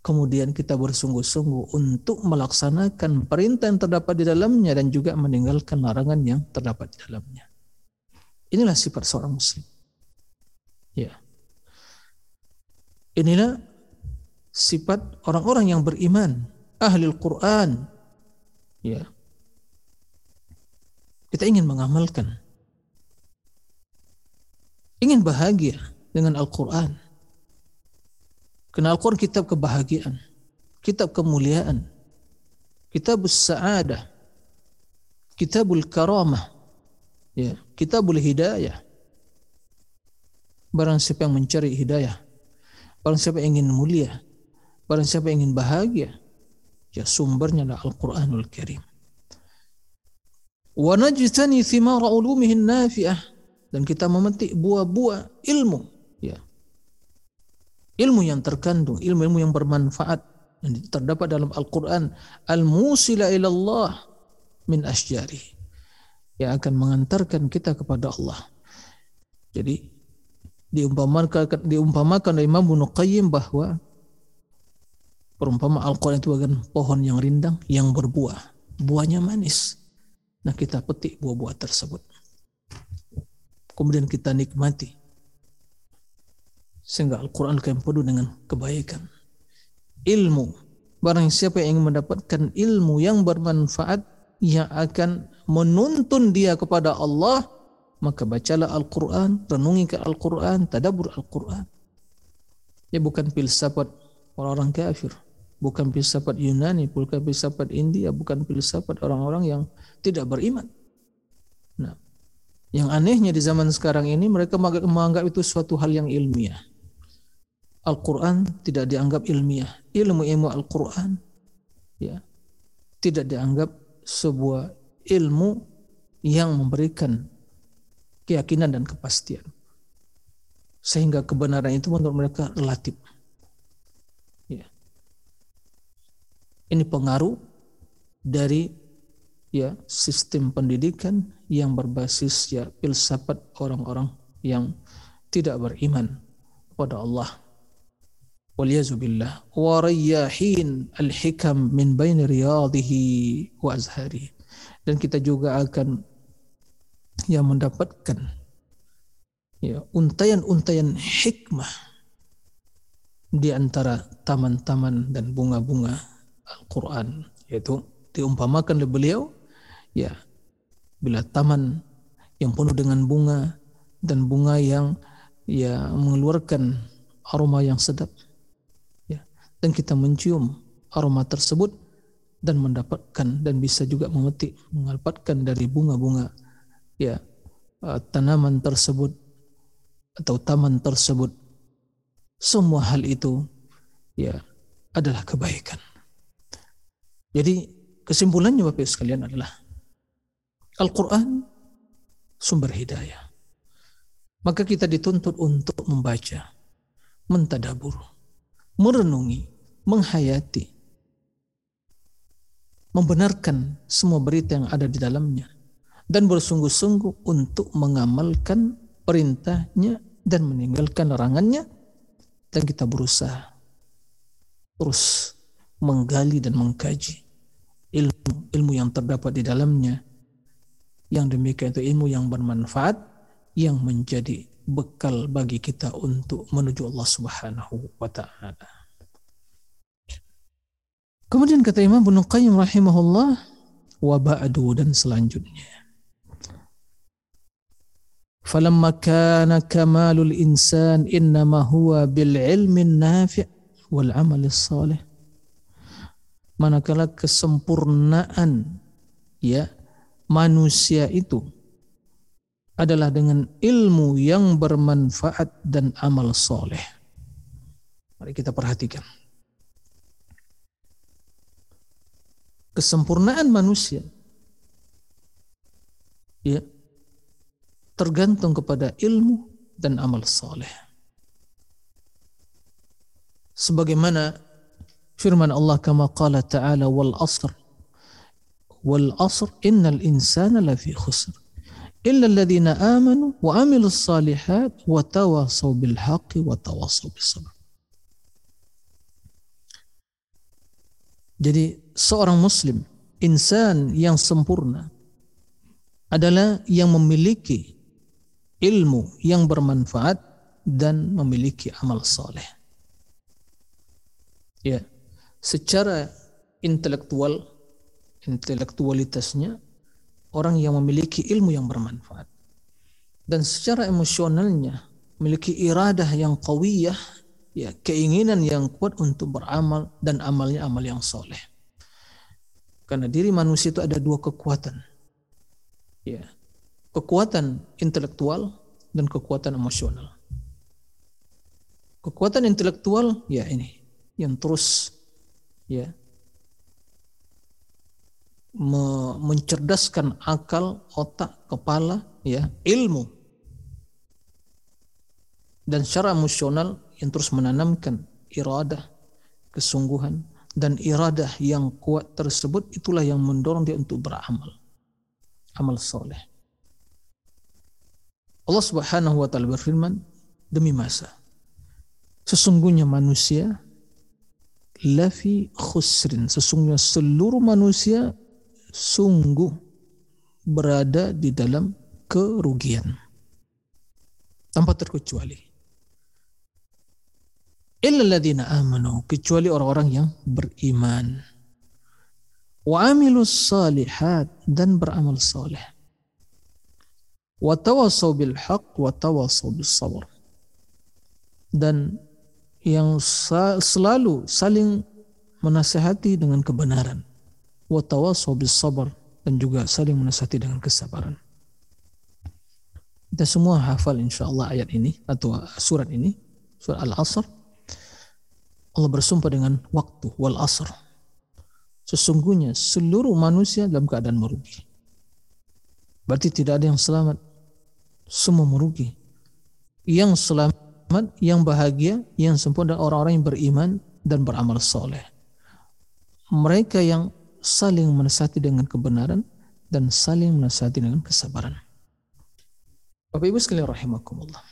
kemudian kita bersungguh-sungguh untuk melaksanakan perintah yang terdapat di dalamnya dan juga meninggalkan larangan yang terdapat di dalamnya. Inilah sifat seorang muslim. Ya. Inilah sifat orang-orang yang beriman, ahli Al-Qur'an. Ya. Kita ingin mengamalkan. Ingin bahagia dengan Al-Qur'an Karena Al-Quran kitab kebahagiaan, kitab kemuliaan, kitab sa'adah, kitabul karamah, ya, kitabul hidayah. Barang siapa yang mencari hidayah, barang siapa yang ingin mulia, barang siapa yang ingin bahagia, ya sumbernya adalah Al-Quranul Karim. Wa najtani thimara ulumihin nafi'ah. Dan kita memetik buah-buah ilmu. Ilmu yang terkandung, ilmu-ilmu yang bermanfaat yang terdapat dalam Al-Quran. Al-musila ilallah min asjari yang akan mengantarkan kita kepada Allah. Jadi diumpamakan diumpamakan oleh Imam Ibnu Qayyim bahwa perumpamaan Al-Quran itu bagian pohon yang rindang yang berbuah, buahnya manis. Nah kita petik buah-buah tersebut. Kemudian kita nikmati sehingga Al-Quran akan penuh dengan kebaikan. Ilmu. Barang siapa yang ingin mendapatkan ilmu yang bermanfaat, yang akan menuntun dia kepada Allah, maka bacalah Al-Quran, renungi ke Al-Quran, tadabur Al-Quran. Ya bukan filsafat orang-orang kafir, bukan filsafat Yunani, bukan filsafat India, bukan filsafat orang-orang yang tidak beriman. Nah, yang anehnya di zaman sekarang ini mereka menganggap itu suatu hal yang ilmiah. Al-Quran tidak dianggap ilmiah. Ilmu-ilmu Al-Quran ya, tidak dianggap sebuah ilmu yang memberikan keyakinan dan kepastian. Sehingga kebenaran itu menurut mereka relatif. Ya. Ini pengaruh dari ya sistem pendidikan yang berbasis ya filsafat orang-orang yang tidak beriman kepada Allah Waliyazubillah. Warayahin al-hikam min bain riyadihi wa azhari. Dan kita juga akan yang mendapatkan ya untayan-untayan hikmah di antara taman-taman dan bunga-bunga Al-Quran yaitu diumpamakan oleh beliau ya bila taman yang penuh dengan bunga dan bunga yang ya mengeluarkan aroma yang sedap dan kita mencium aroma tersebut dan mendapatkan dan bisa juga memetik mengalpatkan dari bunga-bunga ya uh, tanaman tersebut atau taman tersebut. Semua hal itu ya adalah kebaikan jadi kesimpulannya Bapak sekalian adalah Al-Quran sumber hidayah. Maka kita dituntut untuk membaca mentadabur merenungi menghayati, membenarkan semua berita yang ada di dalamnya, dan bersungguh-sungguh untuk mengamalkan perintahnya dan meninggalkan larangannya, dan kita berusaha terus menggali dan mengkaji ilmu ilmu yang terdapat di dalamnya yang demikian itu ilmu yang bermanfaat yang menjadi bekal bagi kita untuk menuju Allah Subhanahu wa taala. Kemudian kata Imam Ibnu Qayyim rahimahullah wa ba'du dan selanjutnya. Falamma kana kamalul insan innama huwa bil ilmi nafi' wal amal salih. Manakala kesempurnaan ya manusia itu adalah dengan ilmu yang bermanfaat dan amal soleh. Mari kita perhatikan. kesempurnaan manusia ya tergantung kepada ilmu dan amal soleh. sebagaimana firman Allah kama qala ta'ala wal asr wal asr innal insana lafi khusr salihat wa tawasaw bil haqqi wa tawasaw bis sabr Jadi seorang muslim, insan yang sempurna adalah yang memiliki ilmu yang bermanfaat dan memiliki amal soleh. Ya, secara intelektual, intelektualitasnya orang yang memiliki ilmu yang bermanfaat dan secara emosionalnya memiliki iradah yang qawiyah ya keinginan yang kuat untuk beramal dan amalnya amal yang soleh. Karena diri manusia itu ada dua kekuatan. Ya. Kekuatan intelektual dan kekuatan emosional. Kekuatan intelektual ya ini yang terus ya me mencerdaskan akal, otak, kepala, ya, ilmu. Dan secara emosional yang terus menanamkan iradah, kesungguhan dan iradah yang kuat tersebut itulah yang mendorong dia untuk beramal. Amal soleh. Allah Subhanahu wa taala berfirman demi masa sesungguhnya manusia lafi khusrin. Sesungguhnya seluruh manusia sungguh berada di dalam kerugian. Tanpa terkecuali. Illalladzina amanu kecuali orang-orang yang beriman. Wa amilus salihat dan beramal saleh wa tawasaw bil haqq wa tawasaw bis sabr. Dan yang selalu saling menasehati dengan kebenaran bis sabr dan juga saling menasehati dengan kesabaran kita semua hafal insyaallah ayat ini atau surat ini surat al-asr Allah bersumpah dengan waktu wal asr. Sesungguhnya seluruh manusia dalam keadaan merugi. Berarti tidak ada yang selamat. Semua merugi. Yang selamat, yang bahagia, yang sempurna orang-orang yang beriman dan beramal soleh. Mereka yang saling menasihati dengan kebenaran dan saling menasihati dengan kesabaran. Bapak Ibu sekalian rahimakumullah.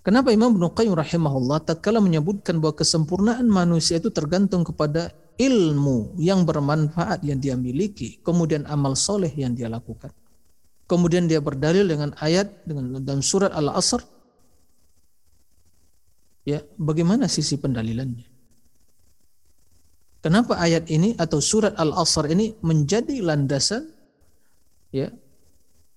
Kenapa Imam Ibnu Qayyim rahimahullah tatkala menyebutkan bahwa kesempurnaan manusia itu tergantung kepada ilmu yang bermanfaat yang dia miliki, kemudian amal soleh yang dia lakukan. Kemudian dia berdalil dengan ayat dengan dalam surat Al-Asr. Ya, bagaimana sisi pendalilannya? Kenapa ayat ini atau surat Al-Asr ini menjadi landasan ya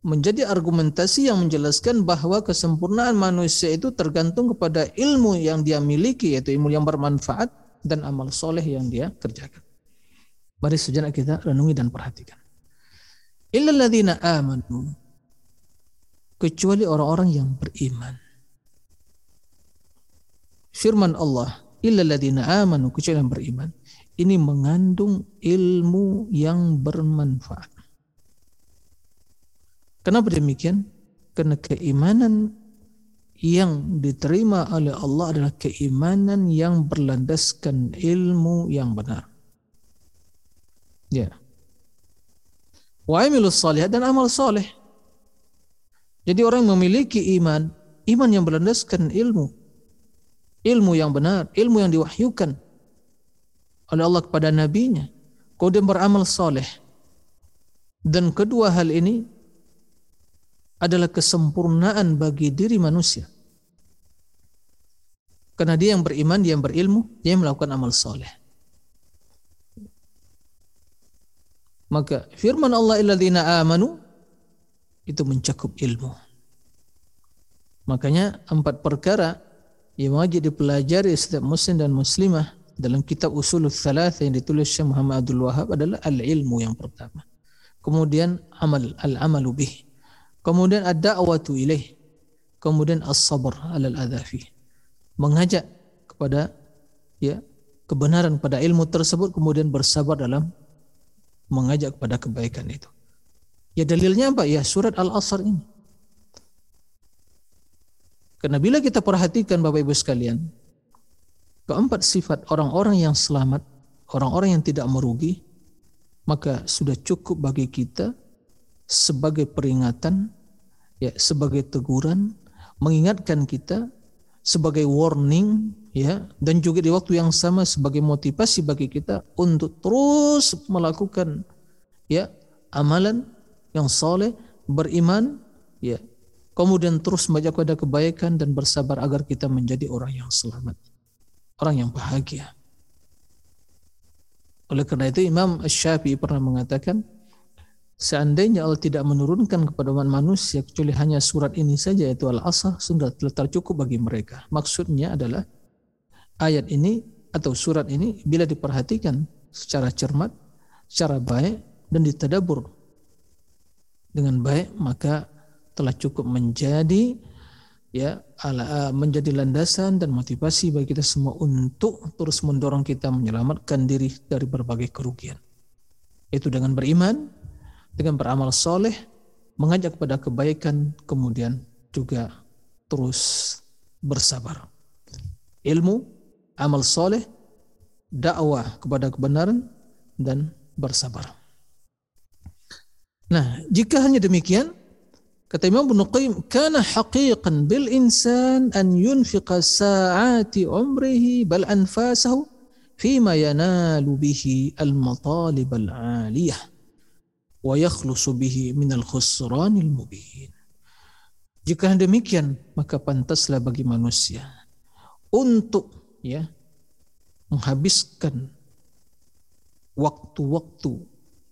menjadi argumentasi yang menjelaskan bahwa kesempurnaan manusia itu tergantung kepada ilmu yang dia miliki yaitu ilmu yang bermanfaat dan amal soleh yang dia kerjakan. Mari sejenak kita renungi dan perhatikan. Illalladzina amanu kecuali orang-orang yang beriman. Firman Allah, illalladzina amanu kecuali yang beriman. Ini mengandung ilmu yang bermanfaat. Kenapa demikian? Karena keimanan yang diterima oleh Allah adalah keimanan yang berlandaskan ilmu yang benar. Ya. Wa amilus salih dan amal soleh. Jadi orang yang memiliki iman, iman yang berlandaskan ilmu. Ilmu yang benar, ilmu yang diwahyukan oleh Allah kepada nabinya. Kemudian beramal soleh. Dan kedua hal ini adalah kesempurnaan bagi diri manusia. Karena dia yang beriman, dia yang berilmu, dia yang melakukan amal soleh. Maka firman Allah illadzina amanu itu mencakup ilmu. Makanya empat perkara yang wajib dipelajari setiap muslim dan muslimah dalam kitab usul Thalath yang ditulis Syekh Muhammad Abdul Wahab adalah al-ilmu yang pertama. Kemudian amal al-amalu bih Kemudian ada awatu ilaih. Kemudian as-sabr alal adhafi. Mengajak kepada ya kebenaran pada ilmu tersebut kemudian bersabar dalam mengajak kepada kebaikan itu. Ya dalilnya apa? Ya surat Al-Asr ini. Karena bila kita perhatikan Bapak Ibu sekalian, keempat sifat orang-orang yang selamat, orang-orang yang tidak merugi, maka sudah cukup bagi kita sebagai peringatan, ya sebagai teguran, mengingatkan kita sebagai warning, ya dan juga di waktu yang sama sebagai motivasi bagi kita untuk terus melakukan ya amalan yang soleh, beriman, ya kemudian terus mengajak kepada kebaikan dan bersabar agar kita menjadi orang yang selamat, orang yang bahagia. Oleh karena itu Imam Syafi'i pernah mengatakan, seandainya Allah tidak menurunkan kepada manusia kecuali hanya surat ini saja yaitu Al-Asr sudah telah cukup bagi mereka. Maksudnya adalah ayat ini atau surat ini bila diperhatikan secara cermat, secara baik dan ditadabur dengan baik maka telah cukup menjadi ya ala, menjadi landasan dan motivasi bagi kita semua untuk terus mendorong kita menyelamatkan diri dari berbagai kerugian. Itu dengan beriman, dengan beramal soleh, mengajak kepada kebaikan, kemudian juga terus bersabar. Ilmu, amal soleh, dakwah kepada kebenaran, dan bersabar. Nah, jika hanya demikian, Kata Imam Ibn Qayyim, kana haqiqan bil insan an yunfiqa sa'ati umrihi bal anfasahu fima yanalu bihi al matalib al aliyah wa yakhlusu bihi min al khusran al mubin. Jika demikian, maka pantaslah bagi manusia untuk ya menghabiskan waktu-waktu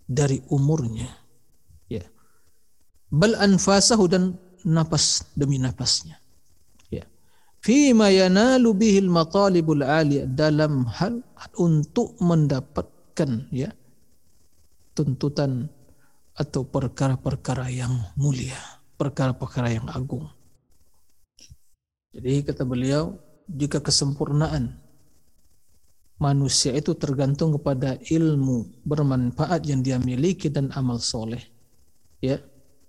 dari umurnya bal anfasahu dan napas demi napasnya ya. Ma yanalu bihil matalibul aliyah dalam hal untuk mendapatkan ya tuntutan atau perkara-perkara yang mulia perkara-perkara yang agung. Jadi kata beliau jika kesempurnaan manusia itu tergantung kepada ilmu bermanfaat yang dia miliki dan amal soleh ya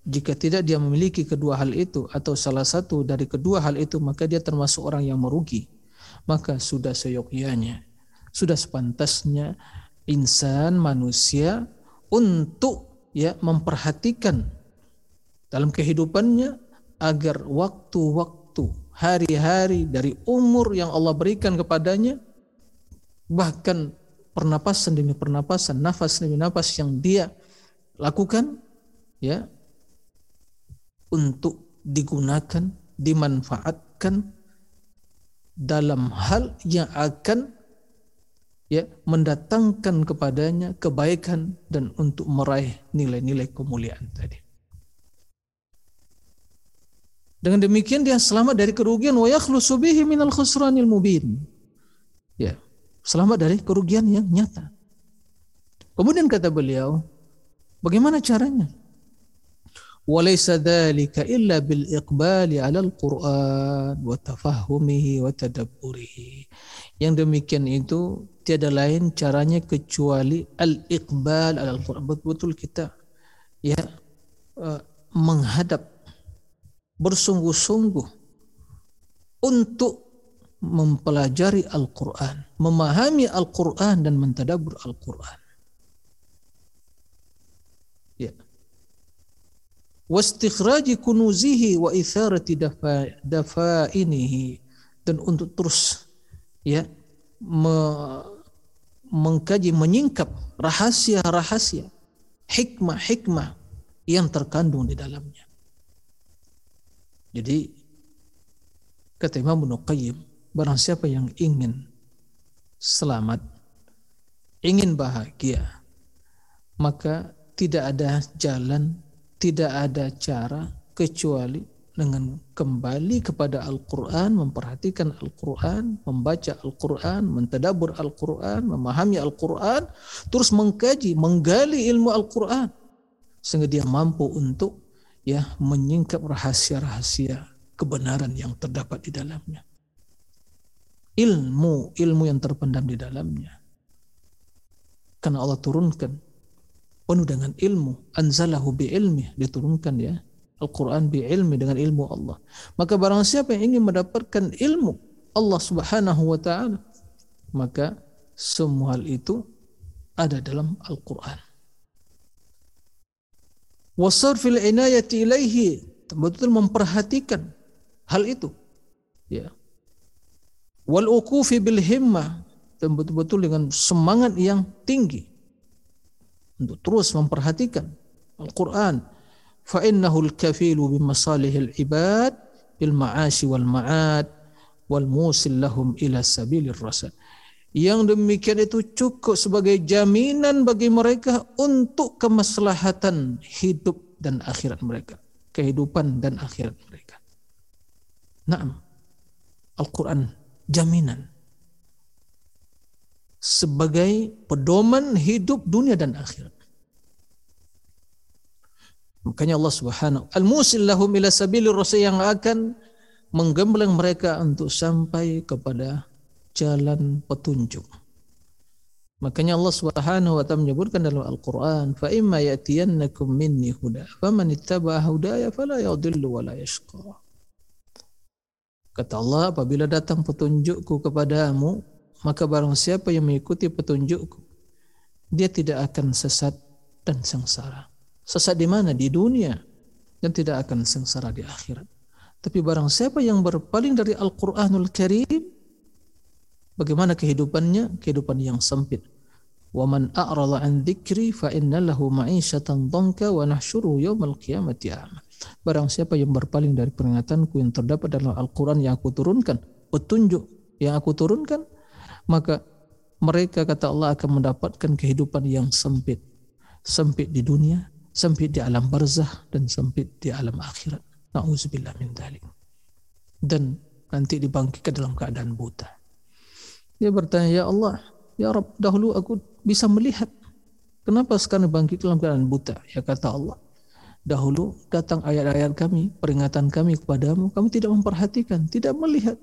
jika tidak dia memiliki kedua hal itu atau salah satu dari kedua hal itu maka dia termasuk orang yang merugi. Maka sudah seyogyanya sudah sepantasnya insan manusia untuk ya memperhatikan dalam kehidupannya agar waktu-waktu hari-hari dari umur yang Allah berikan kepadanya bahkan pernapasan demi pernapasan nafas demi nafas yang dia lakukan ya untuk digunakan, dimanfaatkan dalam hal yang akan ya mendatangkan kepadanya kebaikan dan untuk meraih nilai-nilai kemuliaan tadi. Dengan demikian dia selamat dari kerugian wa yakhlusu bihi minal khusranil mubin. Ya, selamat dari kerugian yang nyata. Kemudian kata beliau, bagaimana caranya? وليس ذلك إلا بالإقبال على القرآن وتفهمه وتدبره yang demikian itu tiada lain caranya kecuali al-iqbal al-Quran betul-betul kita ya uh, menghadap bersungguh-sungguh untuk mempelajari Al-Quran, memahami Al-Quran dan mentadabur Al-Quran. Wastikhraji kunuzihi wa itharati dan untuk terus ya me, mengkaji menyingkap rahasia-rahasia hikmah-hikmah yang terkandung di dalamnya. Jadi kata Imam Ibnu Qayyim, barang siapa yang ingin selamat, ingin bahagia, maka tidak ada jalan tidak ada cara kecuali dengan kembali kepada Al-Quran, memperhatikan Al-Quran, membaca Al-Quran, mentadabur Al-Quran, memahami Al-Quran, terus mengkaji, menggali ilmu Al-Quran, sehingga dia mampu untuk ya menyingkap rahasia-rahasia kebenaran yang terdapat di dalamnya. Ilmu, ilmu yang terpendam di dalamnya. Karena Allah turunkan penuh dengan ilmu. Anzalahu bi ilmi diturunkan ya. Al-Quran bi ilmi dengan ilmu Allah. Maka barang siapa yang ingin mendapatkan ilmu Allah subhanahu wa ta'ala maka semua hal itu ada dalam Al-Quran. Wasarfil inayati ilaihi. Betul memperhatikan hal itu. Ya. Wal ukufi bil himmah dan betul-betul dengan semangat yang tinggi untuk terus memperhatikan Al-Quran. Ibad bil ma'ashi wal ma'ad wal musil lahum ila sabilir rasad. Yang demikian itu cukup sebagai jaminan bagi mereka untuk kemaslahatan hidup dan akhirat mereka. Kehidupan dan akhirat mereka. Naam. Al-Quran jaminan. Sebagai pedoman hidup dunia dan akhirat. Makanya Allah Subhanahu al-musil lahum ila sabilir rasul yang akan menggembleng mereka untuk sampai kepada jalan petunjuk. Makanya Allah Subhanahu wa taala menyebutkan dalam Al-Qur'an, "Fa imma ya'tiyannakum minni huda, faman ittaba'a hudaya fala yadhillu wa la yashqa." Kata Allah, apabila datang petunjukku kepadamu, maka barang siapa yang mengikuti petunjukku, dia tidak akan sesat dan sengsara. Sesat di mana? Di dunia dan tidak akan sengsara di akhirat. Tapi barang siapa yang berpaling dari Al-Qur'anul Karim, Bagaimana kehidupannya? Kehidupan yang sempit. Wa man a'rada an dzikri fa inna lahu dhanka wa nahsyuruhu qiyamati a'ma. Barang siapa yang berpaling dari peringatanku yang terdapat dalam Al-Qur'an yang aku turunkan, petunjuk yang aku turunkan, maka mereka kata Allah akan mendapatkan kehidupan yang sempit. Sempit di dunia, sempit di alam barzah dan sempit di alam akhirat. Nauzubillah min dzalik. Dan nanti dibangkitkan dalam keadaan buta. Dia bertanya, Ya Allah, Ya Rabb, dahulu aku bisa melihat. Kenapa sekarang bangkit dalam keadaan buta? Ya kata Allah, dahulu datang ayat-ayat kami, peringatan kami kepadamu, kamu tidak memperhatikan, tidak melihat.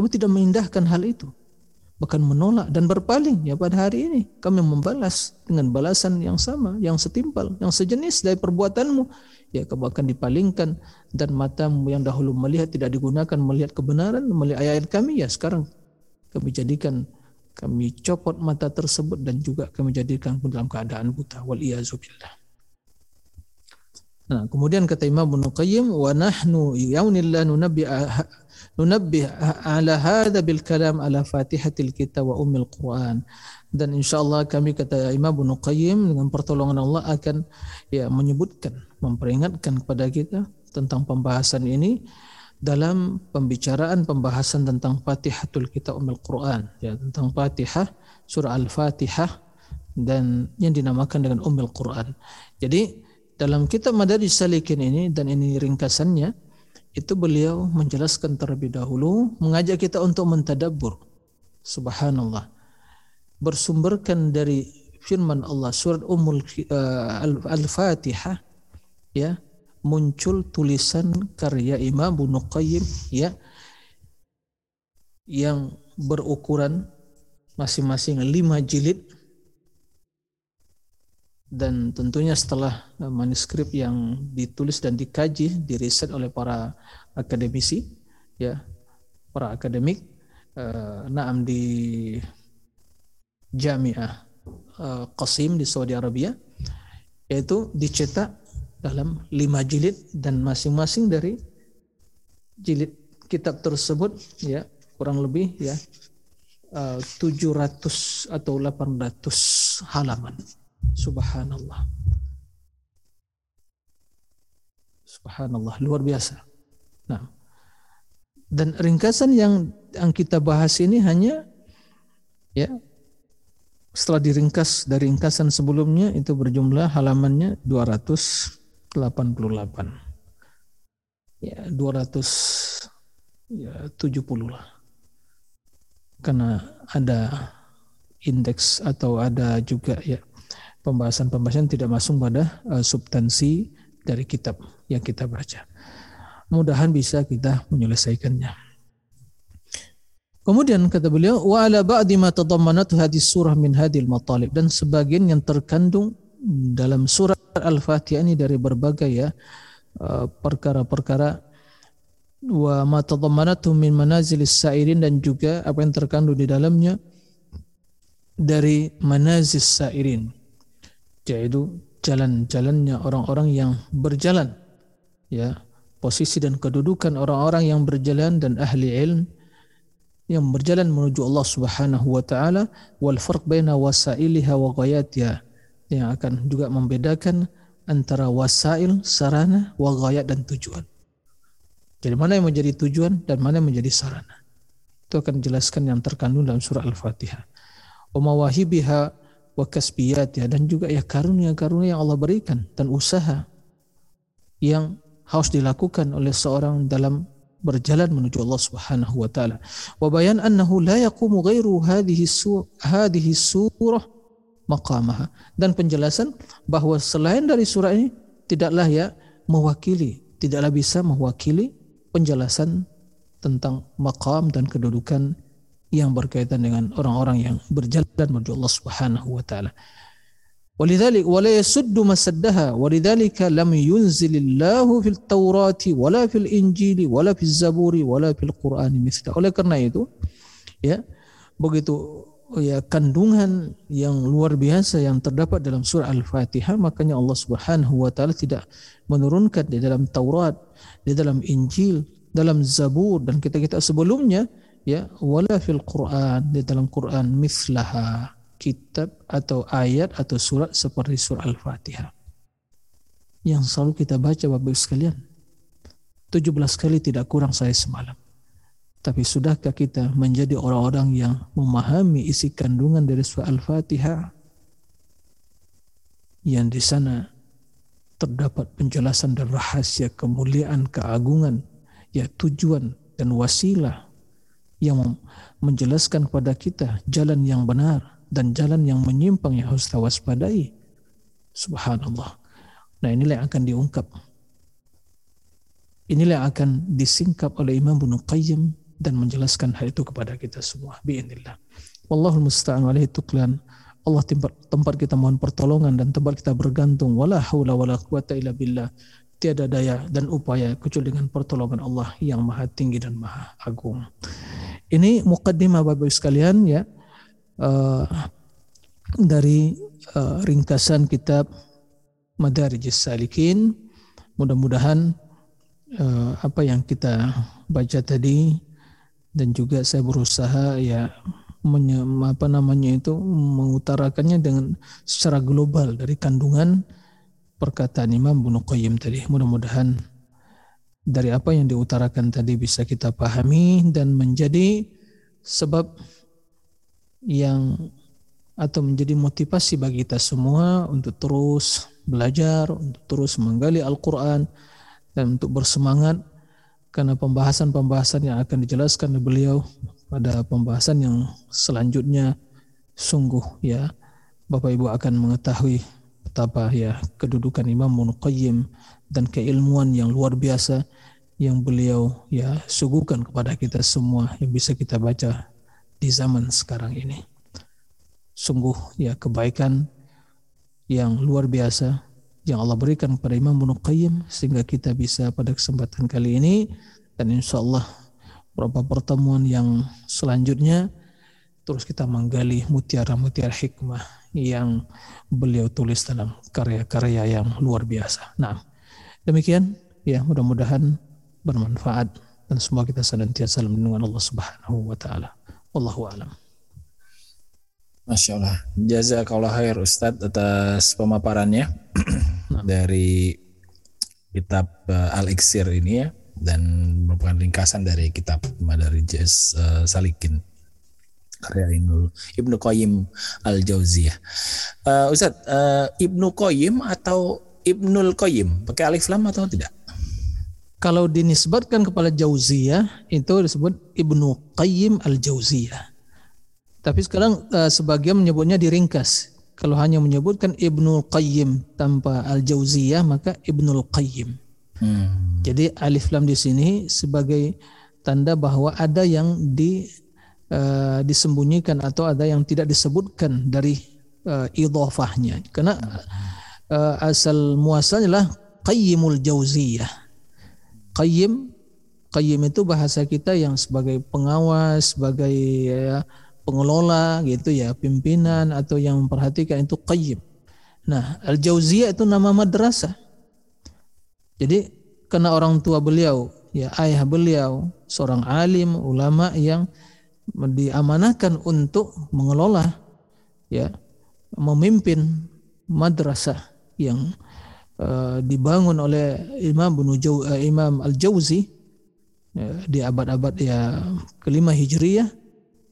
Kamu tidak mengindahkan hal itu. Bahkan menolak dan berpaling. Ya pada hari ini kami membalas dengan balasan yang sama, yang setimpal, yang sejenis dari perbuatanmu ya kamu akan dipalingkan dan matamu yang dahulu melihat tidak digunakan melihat kebenaran melihat ayat-ayat kami ya sekarang kami jadikan kami copot mata tersebut dan juga kami jadikan dalam keadaan buta wal billah Nah, kemudian kata Imam Ibnu Qayyim wa nahnu yaunillah nunabbi nunabbi ala hadha bil kalam ala Fatihatil Kitab wa Ummil Quran dan insyaallah kami kata Imam Ibnu Qayyim dengan pertolongan Allah akan ya menyebutkan memperingatkan kepada kita tentang pembahasan ini dalam pembicaraan pembahasan tentang Fatihatul Kitab Ummul Quran ya tentang Fatihah surah Al-Fatihah dan yang dinamakan dengan Ummul Quran. Jadi dalam kitab Madaris Salikin ini dan ini ringkasannya itu beliau menjelaskan terlebih dahulu mengajak kita untuk mentadabbur. Subhanallah. Bersumberkan dari firman Allah surat Ummul uh, Al-Fatihah ya muncul tulisan karya Imam Ibnu Qayyim ya yang berukuran masing-masing lima jilid dan tentunya setelah manuskrip yang ditulis dan dikaji diriset oleh para akademisi ya para akademik uh, naam di Jamiah uh, Qasim di Saudi Arabia yaitu dicetak dalam lima jilid dan masing-masing dari jilid kitab tersebut ya kurang lebih ya uh, eh, 700 atau 800 halaman subhanallah. Subhanallah luar biasa. Nah dan ringkasan yang yang kita bahas ini hanya ya setelah diringkas dari ringkasan sebelumnya itu berjumlah halamannya 200 88 ya 200 ya 70 lah. Karena ada indeks atau ada juga ya pembahasan-pembahasan tidak masuk pada uh, substansi dari kitab yang kita baca. Mudahan bisa kita menyelesaikannya. Kemudian kata beliau wa ala ba'di ma tadammanat hadis surah min hadil matalib dan sebagian yang terkandung dalam surat Al-Fatihah ini dari berbagai ya uh, perkara-perkara wa ma tadammanatu min manazilis sa'irin dan juga apa yang terkandung di dalamnya dari manazis sa'irin yaitu jalan-jalannya orang-orang yang berjalan ya posisi dan kedudukan orang-orang yang berjalan dan ahli ilm yang berjalan menuju Allah Subhanahu wa taala wal farq baina wasailiha wa ghayatiha yang akan juga membedakan antara wasail, sarana, wa ghayat dan tujuan. Jadi mana yang menjadi tujuan dan mana yang menjadi sarana. Itu akan dijelaskan yang terkandung dalam surah Al-Fatihah. Wa mawahibiha wa kasbiyatiha dan juga ya karunia-karunia yang Allah berikan dan usaha yang harus dilakukan oleh seorang dalam berjalan menuju Allah Subhanahu wa taala. Wa bayan annahu la yaqumu ghairu hadhihi hadhihi surah maqamaha dan penjelasan bahwa selain dari surah ini tidaklah ya mewakili tidaklah bisa mewakili penjelasan tentang maqam dan kedudukan yang berkaitan dengan orang-orang yang berjalan menuju Allah Subhanahu wa taala. ولذلك ولا يسد مسدها ولذلك لم ينزل الله في التوراة ولا في الإنجيل ولا في الزبور ولا في القرآن مثله. Oleh karena itu ya begitu ya kandungan yang luar biasa yang terdapat dalam surah Al-Fatihah makanya Allah Subhanahu wa taala tidak menurunkan di dalam Taurat, di dalam Injil, dalam Zabur dan kita-kita sebelumnya ya wala fil Quran di dalam Quran mislaha kitab atau ayat atau surat seperti surah Al-Fatihah. Yang selalu kita baca Bapak sekalian 17 kali tidak kurang saya semalam. Tapi sudahkah kita menjadi orang-orang yang memahami isi kandungan dari surah Al-Fatihah? Yang di sana terdapat penjelasan dan rahasia kemuliaan, keagungan, ya tujuan dan wasilah yang menjelaskan kepada kita jalan yang benar dan jalan yang menyimpang yang harus waspadai. Subhanallah. Nah inilah yang akan diungkap. Inilah yang akan disingkap oleh Imam Ibnu Qayyim dan menjelaskan hal itu kepada kita semua biinillah wallahul musta'an alaihi tuklan Allah tempat, kita mohon pertolongan dan tempat kita bergantung wala haula wala quwata illa billah tiada daya dan upaya kecuali dengan pertolongan Allah yang maha tinggi dan maha agung. Ini mukaddimah Bapak sekalian ya. Uh, dari uh, ringkasan kitab Madarijis Salikin. Mudah-mudahan uh, apa yang kita baca tadi dan juga saya berusaha ya menye, apa namanya itu mengutarakannya dengan secara global dari kandungan perkataan Imam Ibnu Qayyim tadi. Mudah-mudahan dari apa yang diutarakan tadi bisa kita pahami dan menjadi sebab yang atau menjadi motivasi bagi kita semua untuk terus belajar, untuk terus menggali Al-Qur'an dan untuk bersemangat karena pembahasan-pembahasan yang akan dijelaskan oleh beliau pada pembahasan yang selanjutnya sungguh ya Bapak Ibu akan mengetahui betapa ya kedudukan Imam Ibnu dan keilmuan yang luar biasa yang beliau ya suguhkan kepada kita semua yang bisa kita baca di zaman sekarang ini. Sungguh ya kebaikan yang luar biasa yang Allah berikan kepada Imam Ibnu Qayyim sehingga kita bisa pada kesempatan kali ini dan insya Allah beberapa pertemuan yang selanjutnya terus kita menggali mutiara-mutiara hikmah yang beliau tulis dalam karya-karya yang luar biasa. Nah, demikian ya mudah-mudahan bermanfaat dan semua kita senantiasa dalam lindungan Allah Subhanahu wa taala. Wallahu a'lam. Masya Allah. Jazakallah khair Ustadz atas pemaparannya nah. dari kitab uh, Al-Iksir ini ya dan merupakan ringkasan dari kitab Madari Jaz uh, Salikin karya Ibnu Ibnu Qayyim Al-Jauziyah. Uh, Ustadz, uh, Ibnu Qayyim atau Ibnul Qayyim pakai alif lam atau tidak? Kalau dinisbatkan kepada Jauziyah itu disebut Ibnu Qayyim Al-Jauziyah. Tapi sekarang uh, sebagian menyebutnya diringkas. Kalau hanya menyebutkan Ibnul Qayyim tanpa Al-Jauziyah maka Ibnul Qayyim. Hmm. Jadi alif lam di sini sebagai tanda bahwa ada yang di uh, disembunyikan atau ada yang tidak disebutkan dari uh, idhafahnya. Karena uh, asal muasalnya adalah Qayyimul Jauziyah. Qayyim Qayyim itu bahasa kita yang sebagai pengawas, sebagai ya, pengelola gitu ya, pimpinan atau yang memperhatikan itu qayyim. Nah, Al-Jauziyah itu nama madrasah. Jadi karena orang tua beliau, ya ayah beliau seorang alim, ulama yang diamanahkan untuk mengelola ya memimpin madrasah yang uh, dibangun oleh Imam Ibnu uh, Imam Al-Jauzi ya, di abad-abad ya kelima Hijriyah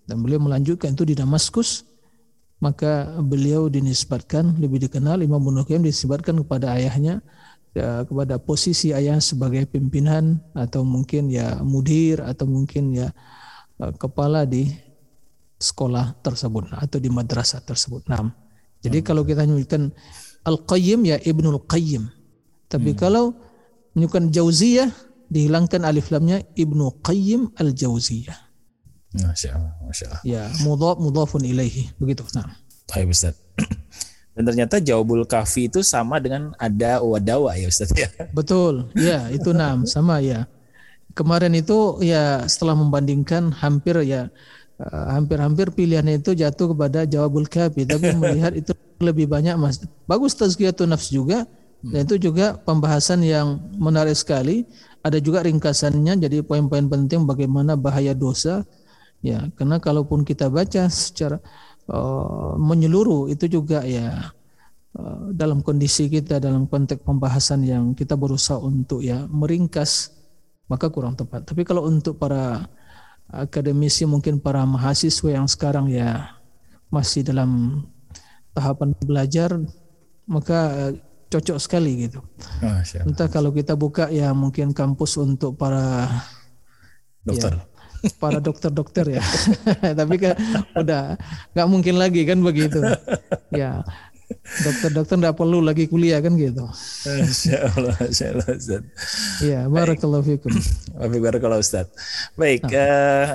dan beliau melanjutkan itu di Damaskus. Maka beliau dinisbatkan lebih dikenal Imam Ibnu Qayyim dinisbatkan kepada ayahnya ya, kepada posisi ayah sebagai pimpinan atau mungkin ya mudir atau mungkin ya kepala di sekolah tersebut atau di madrasah tersebut. Nah, jadi kalau kita menyebutkan Al-Qayyim ya Ibnul Qayyim. Tapi hmm. kalau menyebutkan Jauziyah dihilangkan alif lamnya Ibnu Qayyim Al-Jauziyah. Masya Allah, Masya Allah. Ya, mudhaf mudhafun ilaihi. Begitu. Nah. Baik Ustaz. Dan ternyata jawabul kafi itu sama dengan ada wadawa ya Ustaz ya. Betul. Ya, itu nam sama ya. Kemarin itu ya setelah membandingkan hampir ya Eh, hampir-hampir pilihannya itu jatuh kepada jawabul kafi. Tapi melihat itu lebih banyak mas. Bagus tazkiyatun nafs juga. Dan itu juga pembahasan yang menarik sekali. Ada juga ringkasannya jadi poin-poin penting bagaimana bahaya dosa. Ya karena kalaupun kita baca secara uh, menyeluruh itu juga ya uh, dalam kondisi kita dalam konteks pembahasan yang kita berusaha untuk ya meringkas maka kurang tepat tapi kalau untuk para akademisi mungkin para mahasiswa yang sekarang ya masih dalam tahapan belajar maka cocok sekali gitu. Entah kalau kita buka ya mungkin kampus untuk para dokter. Ya, para dokter-dokter ya. Tapi kan udah nggak mungkin lagi kan begitu. Ya dokter-dokter tidak perlu lagi kuliah kan gitu. Masya Allah, Masya Allah Ustaz. Iya, barakallahu fikum. Baik, barakallahu Ustaz. Baik, nah. uh,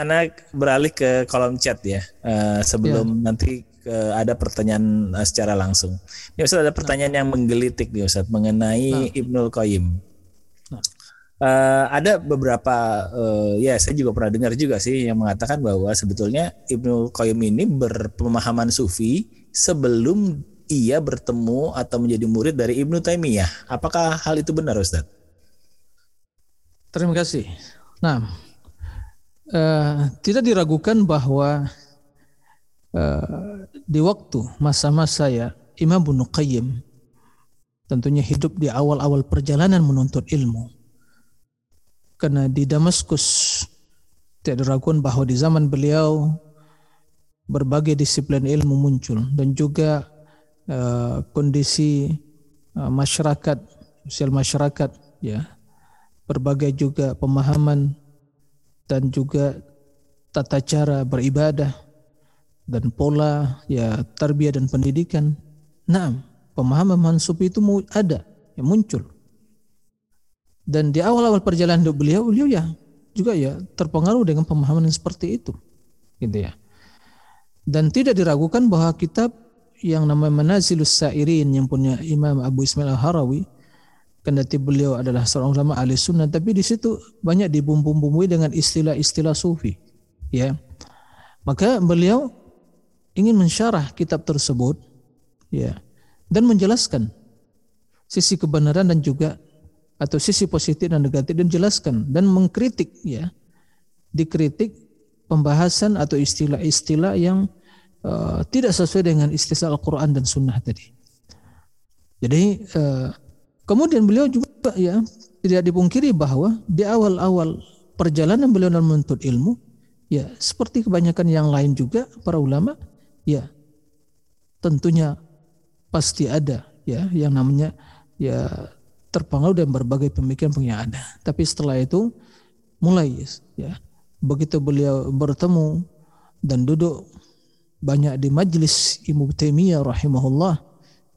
anak beralih ke kolom chat ya. Uh, sebelum ya. nanti ke, ada pertanyaan uh, secara langsung. Ini Ustaz ada pertanyaan nah. yang menggelitik nih Ustaz mengenai nah. Ibnul Qayyim. Nah. Uh, ada beberapa uh, ya saya juga pernah dengar juga sih yang mengatakan bahwa sebetulnya Ibnu Qayyim ini berpemahaman sufi sebelum ia bertemu atau menjadi murid dari Ibnu Taimiyah. Apakah hal itu benar, Ustaz? Terima kasih. Nah, uh, tidak diragukan bahwa uh, di waktu masa-masa ya Imam Ibnu Qayyim tentunya hidup di awal-awal perjalanan menuntut ilmu. Karena di Damaskus tidak diragukan bahwa di zaman beliau berbagai disiplin ilmu muncul dan juga uh, kondisi uh, masyarakat sosial masyarakat ya berbagai juga pemahaman dan juga tata cara beribadah dan pola ya tarbiyah dan pendidikan. Nah, pemahaman mansub itu ada, yang muncul. Dan di awal-awal perjalanan beliau, beliau ya juga ya terpengaruh dengan pemahaman yang seperti itu. Gitu ya. Dan tidak diragukan bahwa kitab yang namanya Manazilus Sa'irin yang punya Imam Abu Ismail Al-Harawi kendati beliau adalah seorang ulama ahli sunnah tapi di situ banyak dibumbu-bumbui dengan istilah-istilah sufi ya. Maka beliau ingin mensyarah kitab tersebut ya dan menjelaskan sisi kebenaran dan juga atau sisi positif dan negatif dan jelaskan dan mengkritik ya dikritik pembahasan atau istilah-istilah yang uh, tidak sesuai dengan istilah Al-Quran dan Sunnah tadi. Jadi uh, kemudian beliau juga ya tidak dipungkiri bahwa di awal-awal perjalanan beliau dalam menuntut ilmu, ya seperti kebanyakan yang lain juga para ulama, ya tentunya pasti ada ya yang namanya ya terpengaruh dan berbagai pemikiran yang ada. Tapi setelah itu mulai ya begitu beliau bertemu dan duduk banyak di majlis Imam Taimiyah rahimahullah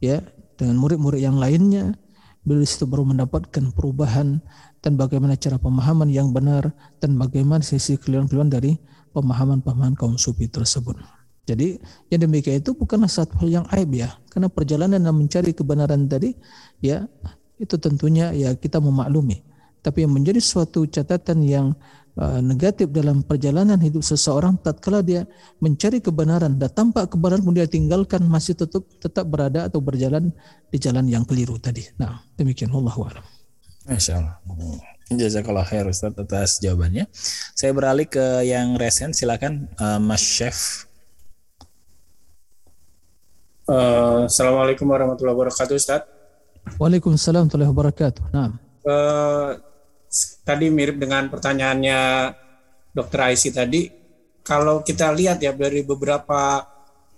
ya dengan murid-murid yang lainnya beliau itu baru mendapatkan perubahan dan bagaimana cara pemahaman yang benar dan bagaimana sisi keliruan-keliruan dari pemahaman-pemahaman kaum sufi tersebut. Jadi yang demikian itu bukanlah satu hal yang aib ya, karena perjalanan dan mencari kebenaran tadi ya itu tentunya ya kita memaklumi. tapi yang menjadi suatu catatan yang negatif dalam perjalanan hidup seseorang tatkala dia mencari kebenaran dan tanpa kebenaran pun dia tinggalkan masih tetap tetap berada atau berjalan di jalan yang keliru tadi. Nah, demikian Allah a'lam. Masya Allah. Jazakallah khair Ustaz atas jawabannya. Saya beralih ke yang resen, silakan uh, Mas Chef. Uh, Assalamualaikum warahmatullahi wabarakatuh Ustaz. Waalaikumsalam warahmatullahi wabarakatuh. Nah. Uh, tadi mirip dengan pertanyaannya Dr. Aisy tadi. Kalau kita lihat ya dari beberapa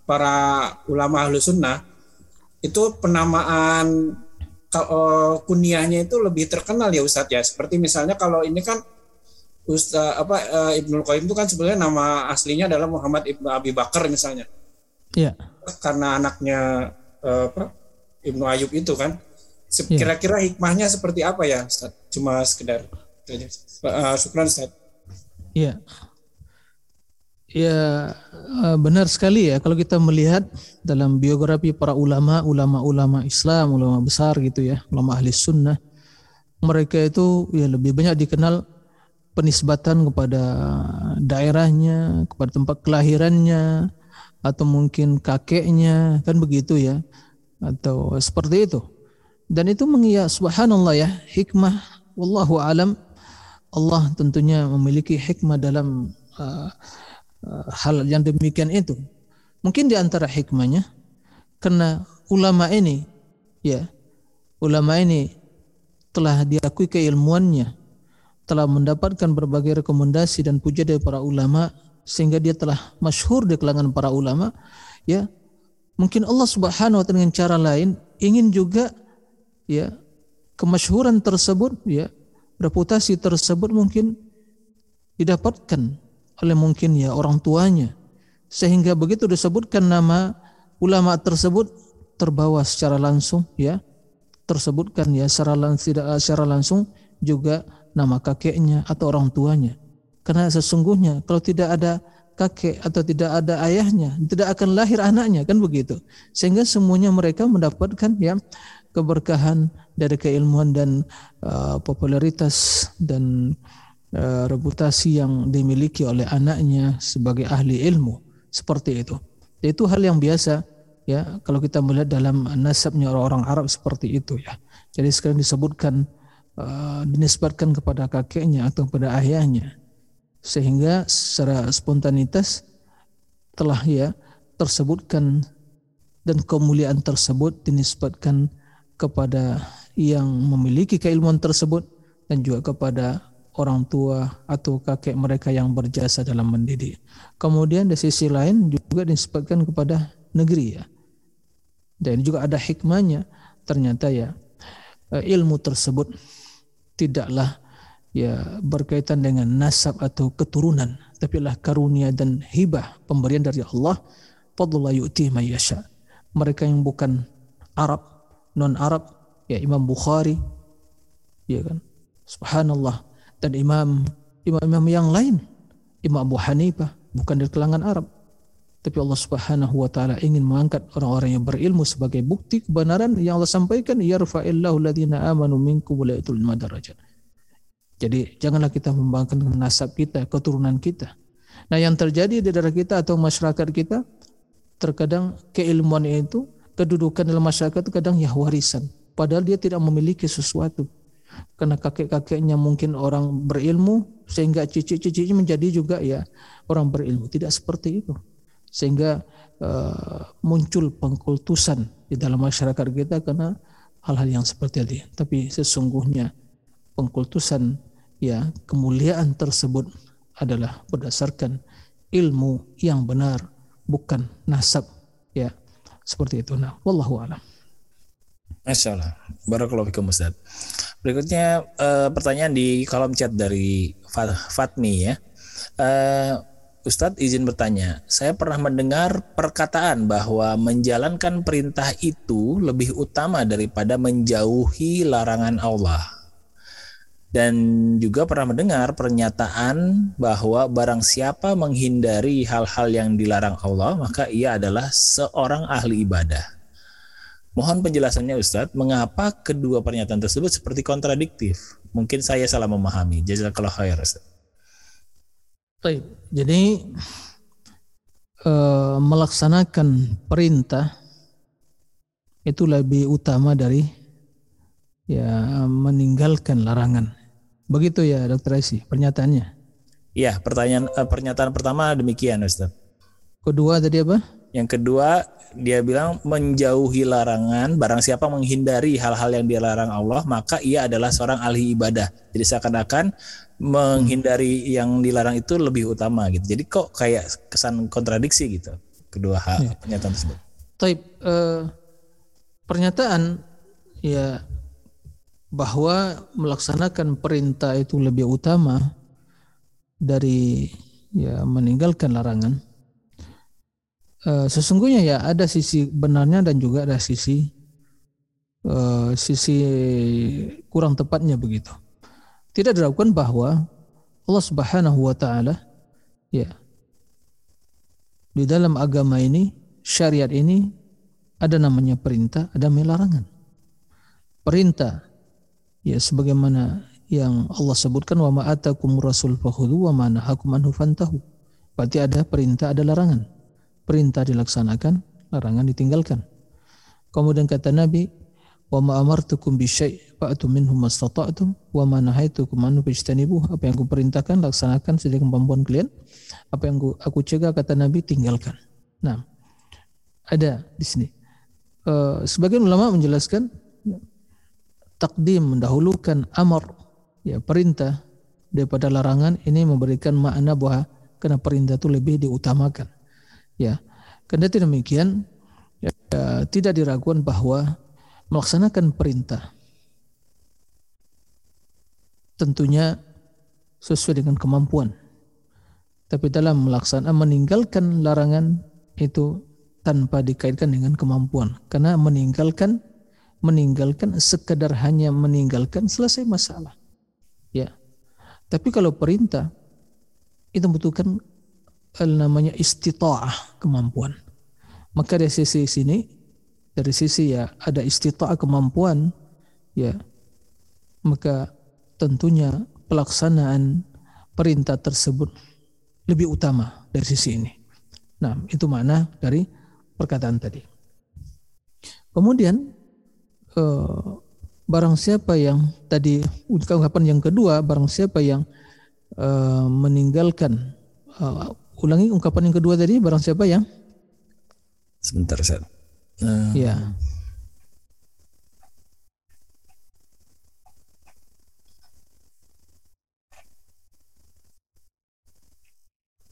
para ulama ahlu sunnah, itu penamaan kalau kunyahnya itu lebih terkenal ya Ustadz ya. Seperti misalnya kalau ini kan Ustaz apa uh, Ibnu Qayyim itu kan sebenarnya nama aslinya adalah Muhammad Ibnu Abi Bakar misalnya. Iya. Karena anaknya uh, apa Ibnu Ayub itu kan. Iya. Kira-kira hikmahnya seperti apa ya Ustaz? Cuma sekedar uh, syukran. Iya. Ya benar sekali ya kalau kita melihat dalam biografi para ulama, ulama-ulama Islam, ulama besar gitu ya, ulama ahli sunnah, mereka itu ya lebih banyak dikenal penisbatan kepada daerahnya, kepada tempat kelahirannya, atau mungkin kakeknya, kan begitu ya, atau seperti itu. Dan itu mengiyak subhanallah ya, hikmah, wallahu alam, Allah tentunya memiliki hikmah dalam uh, Eh, hal yang demikian itu. Mungkin di antara hikmahnya karena ulama ini ya ulama ini telah diakui keilmuannya telah mendapatkan berbagai rekomendasi dan puja dari para ulama sehingga dia telah masyhur di kalangan para ulama ya mungkin Allah Subhanahu wa taala dengan cara lain ingin juga ya kemasyhuran tersebut ya reputasi tersebut mungkin didapatkan oleh mungkin ya orang tuanya. Sehingga begitu disebutkan nama ulama tersebut terbawa secara langsung ya. Tersebutkan ya secara langsung tidak secara langsung juga nama kakeknya atau orang tuanya. Karena sesungguhnya kalau tidak ada kakek atau tidak ada ayahnya tidak akan lahir anaknya kan begitu. Sehingga semuanya mereka mendapatkan ya keberkahan dari keilmuan dan uh, popularitas dan Eh, reputasi yang dimiliki oleh anaknya sebagai ahli ilmu seperti itu. Itu hal yang biasa ya kalau kita melihat dalam nasabnya orang-orang Arab seperti itu ya. Jadi sekarang disebutkan uh, dinisbatkan kepada kakeknya atau kepada ayahnya sehingga secara spontanitas telah ya tersebutkan dan kemuliaan tersebut dinisbatkan kepada yang memiliki keilmuan tersebut dan juga kepada orang tua atau kakek mereka yang berjasa dalam mendidik. Kemudian di sisi lain juga disebutkan kepada negeri ya. Dan juga ada hikmahnya ternyata ya eh, ilmu tersebut tidaklah ya berkaitan dengan nasab atau keturunan tapi lah karunia dan hibah pemberian dari Allah fadlullah yu'ti yasha mereka yang bukan Arab non Arab ya Imam Bukhari ya kan subhanallah dan imam imam-imam yang lain Imam Abu Hanifah bukan dari kalangan Arab tapi Allah Subhanahu wa taala ingin mengangkat orang-orang yang berilmu sebagai bukti kebenaran yang Allah sampaikan yarfa'illahu alladziina amanu minkum wa madarajat. Jadi janganlah kita membanggakan nasab kita, keturunan kita. Nah, yang terjadi di daerah kita atau masyarakat kita terkadang keilmuan itu kedudukan dalam masyarakat itu kadang ya warisan. Padahal dia tidak memiliki sesuatu. Karena kakek-kakeknya mungkin orang berilmu sehingga cici-cicinya menjadi juga ya orang berilmu. Tidak seperti itu. Sehingga uh, muncul pengkultusan di dalam masyarakat kita karena hal-hal yang seperti ini tapi sesungguhnya pengkultusan ya kemuliaan tersebut adalah berdasarkan ilmu yang benar bukan nasab seperti itu nah wallahu alam Masya Allah. Barakallahu Ustaz. Berikutnya uh, pertanyaan di kolom chat dari Fatmi ya. Uh, Ustadz izin bertanya, saya pernah mendengar perkataan bahwa menjalankan perintah itu lebih utama daripada menjauhi larangan Allah. Dan juga pernah mendengar pernyataan bahwa barang siapa menghindari hal-hal yang dilarang Allah, maka ia adalah seorang ahli ibadah. Mohon penjelasannya Ustadz, mengapa kedua pernyataan tersebut seperti kontradiktif? Mungkin saya salah memahami. Jazakallah khair. Baik. Jadi eh, melaksanakan perintah itu lebih utama dari ya meninggalkan larangan. Begitu ya Dokter Aisy pernyataannya. Iya, pertanyaan eh, pernyataan pertama demikian Ustaz. Kedua tadi apa? Yang kedua, dia bilang menjauhi larangan, barang siapa menghindari hal-hal yang dilarang Allah, maka ia adalah seorang ahli ibadah. Jadi seakan-akan menghindari yang dilarang itu lebih utama gitu. Jadi kok kayak kesan kontradiksi gitu kedua hal Iya. pernyataan tersebut. Taib eh, pernyataan ya bahwa melaksanakan perintah itu lebih utama dari ya meninggalkan larangan. Eh, sesungguhnya ya ada sisi benarnya dan juga ada sisi eh, sisi kurang tepatnya begitu. Tidak diragukan bahwa Allah Subhanahu wa taala ya di dalam agama ini syariat ini ada namanya perintah, ada namanya larangan. Perintah ya sebagaimana yang Allah sebutkan wa ma atakum rasul fakhudhu wa ma nahakum anhu fantahu. Berarti ada perintah, ada larangan. Perintah dilaksanakan, larangan ditinggalkan. Kemudian kata Nabi, wa ma amartukum bi syai' fa'tu minhu mastata'tum wa ma nahaitukum anhu fajtanibuh. Apa yang aku perintahkan laksanakan sedaya kemampuan kalian. Apa yang aku, cegah kata Nabi tinggalkan. Nah, ada di sini. Eh, sebagian ulama menjelaskan takdim mendahulukan amar ya perintah daripada larangan ini memberikan makna bahwa karena perintah itu lebih diutamakan. Ya, karena demikian ya, tidak diragukan bahwa melaksanakan perintah tentunya sesuai dengan kemampuan. Tapi dalam melaksanakan meninggalkan larangan itu tanpa dikaitkan dengan kemampuan. Karena meninggalkan meninggalkan sekedar hanya meninggalkan selesai masalah. Ya. Tapi kalau perintah itu membutuhkan eh, namanya istita'ah kemampuan. Maka dari sisi sini dari sisi ya ada istita'ah kemampuan ya maka tentunya pelaksanaan perintah tersebut lebih utama dari sisi ini. Nah, itu makna dari perkataan tadi. Kemudian barang siapa yang tadi ungkapan yang kedua, barang siapa yang eh, meninggalkan eh, ulangi ungkapan yang kedua tadi, barang siapa yang? Sebentar Ustaz. Eh, ya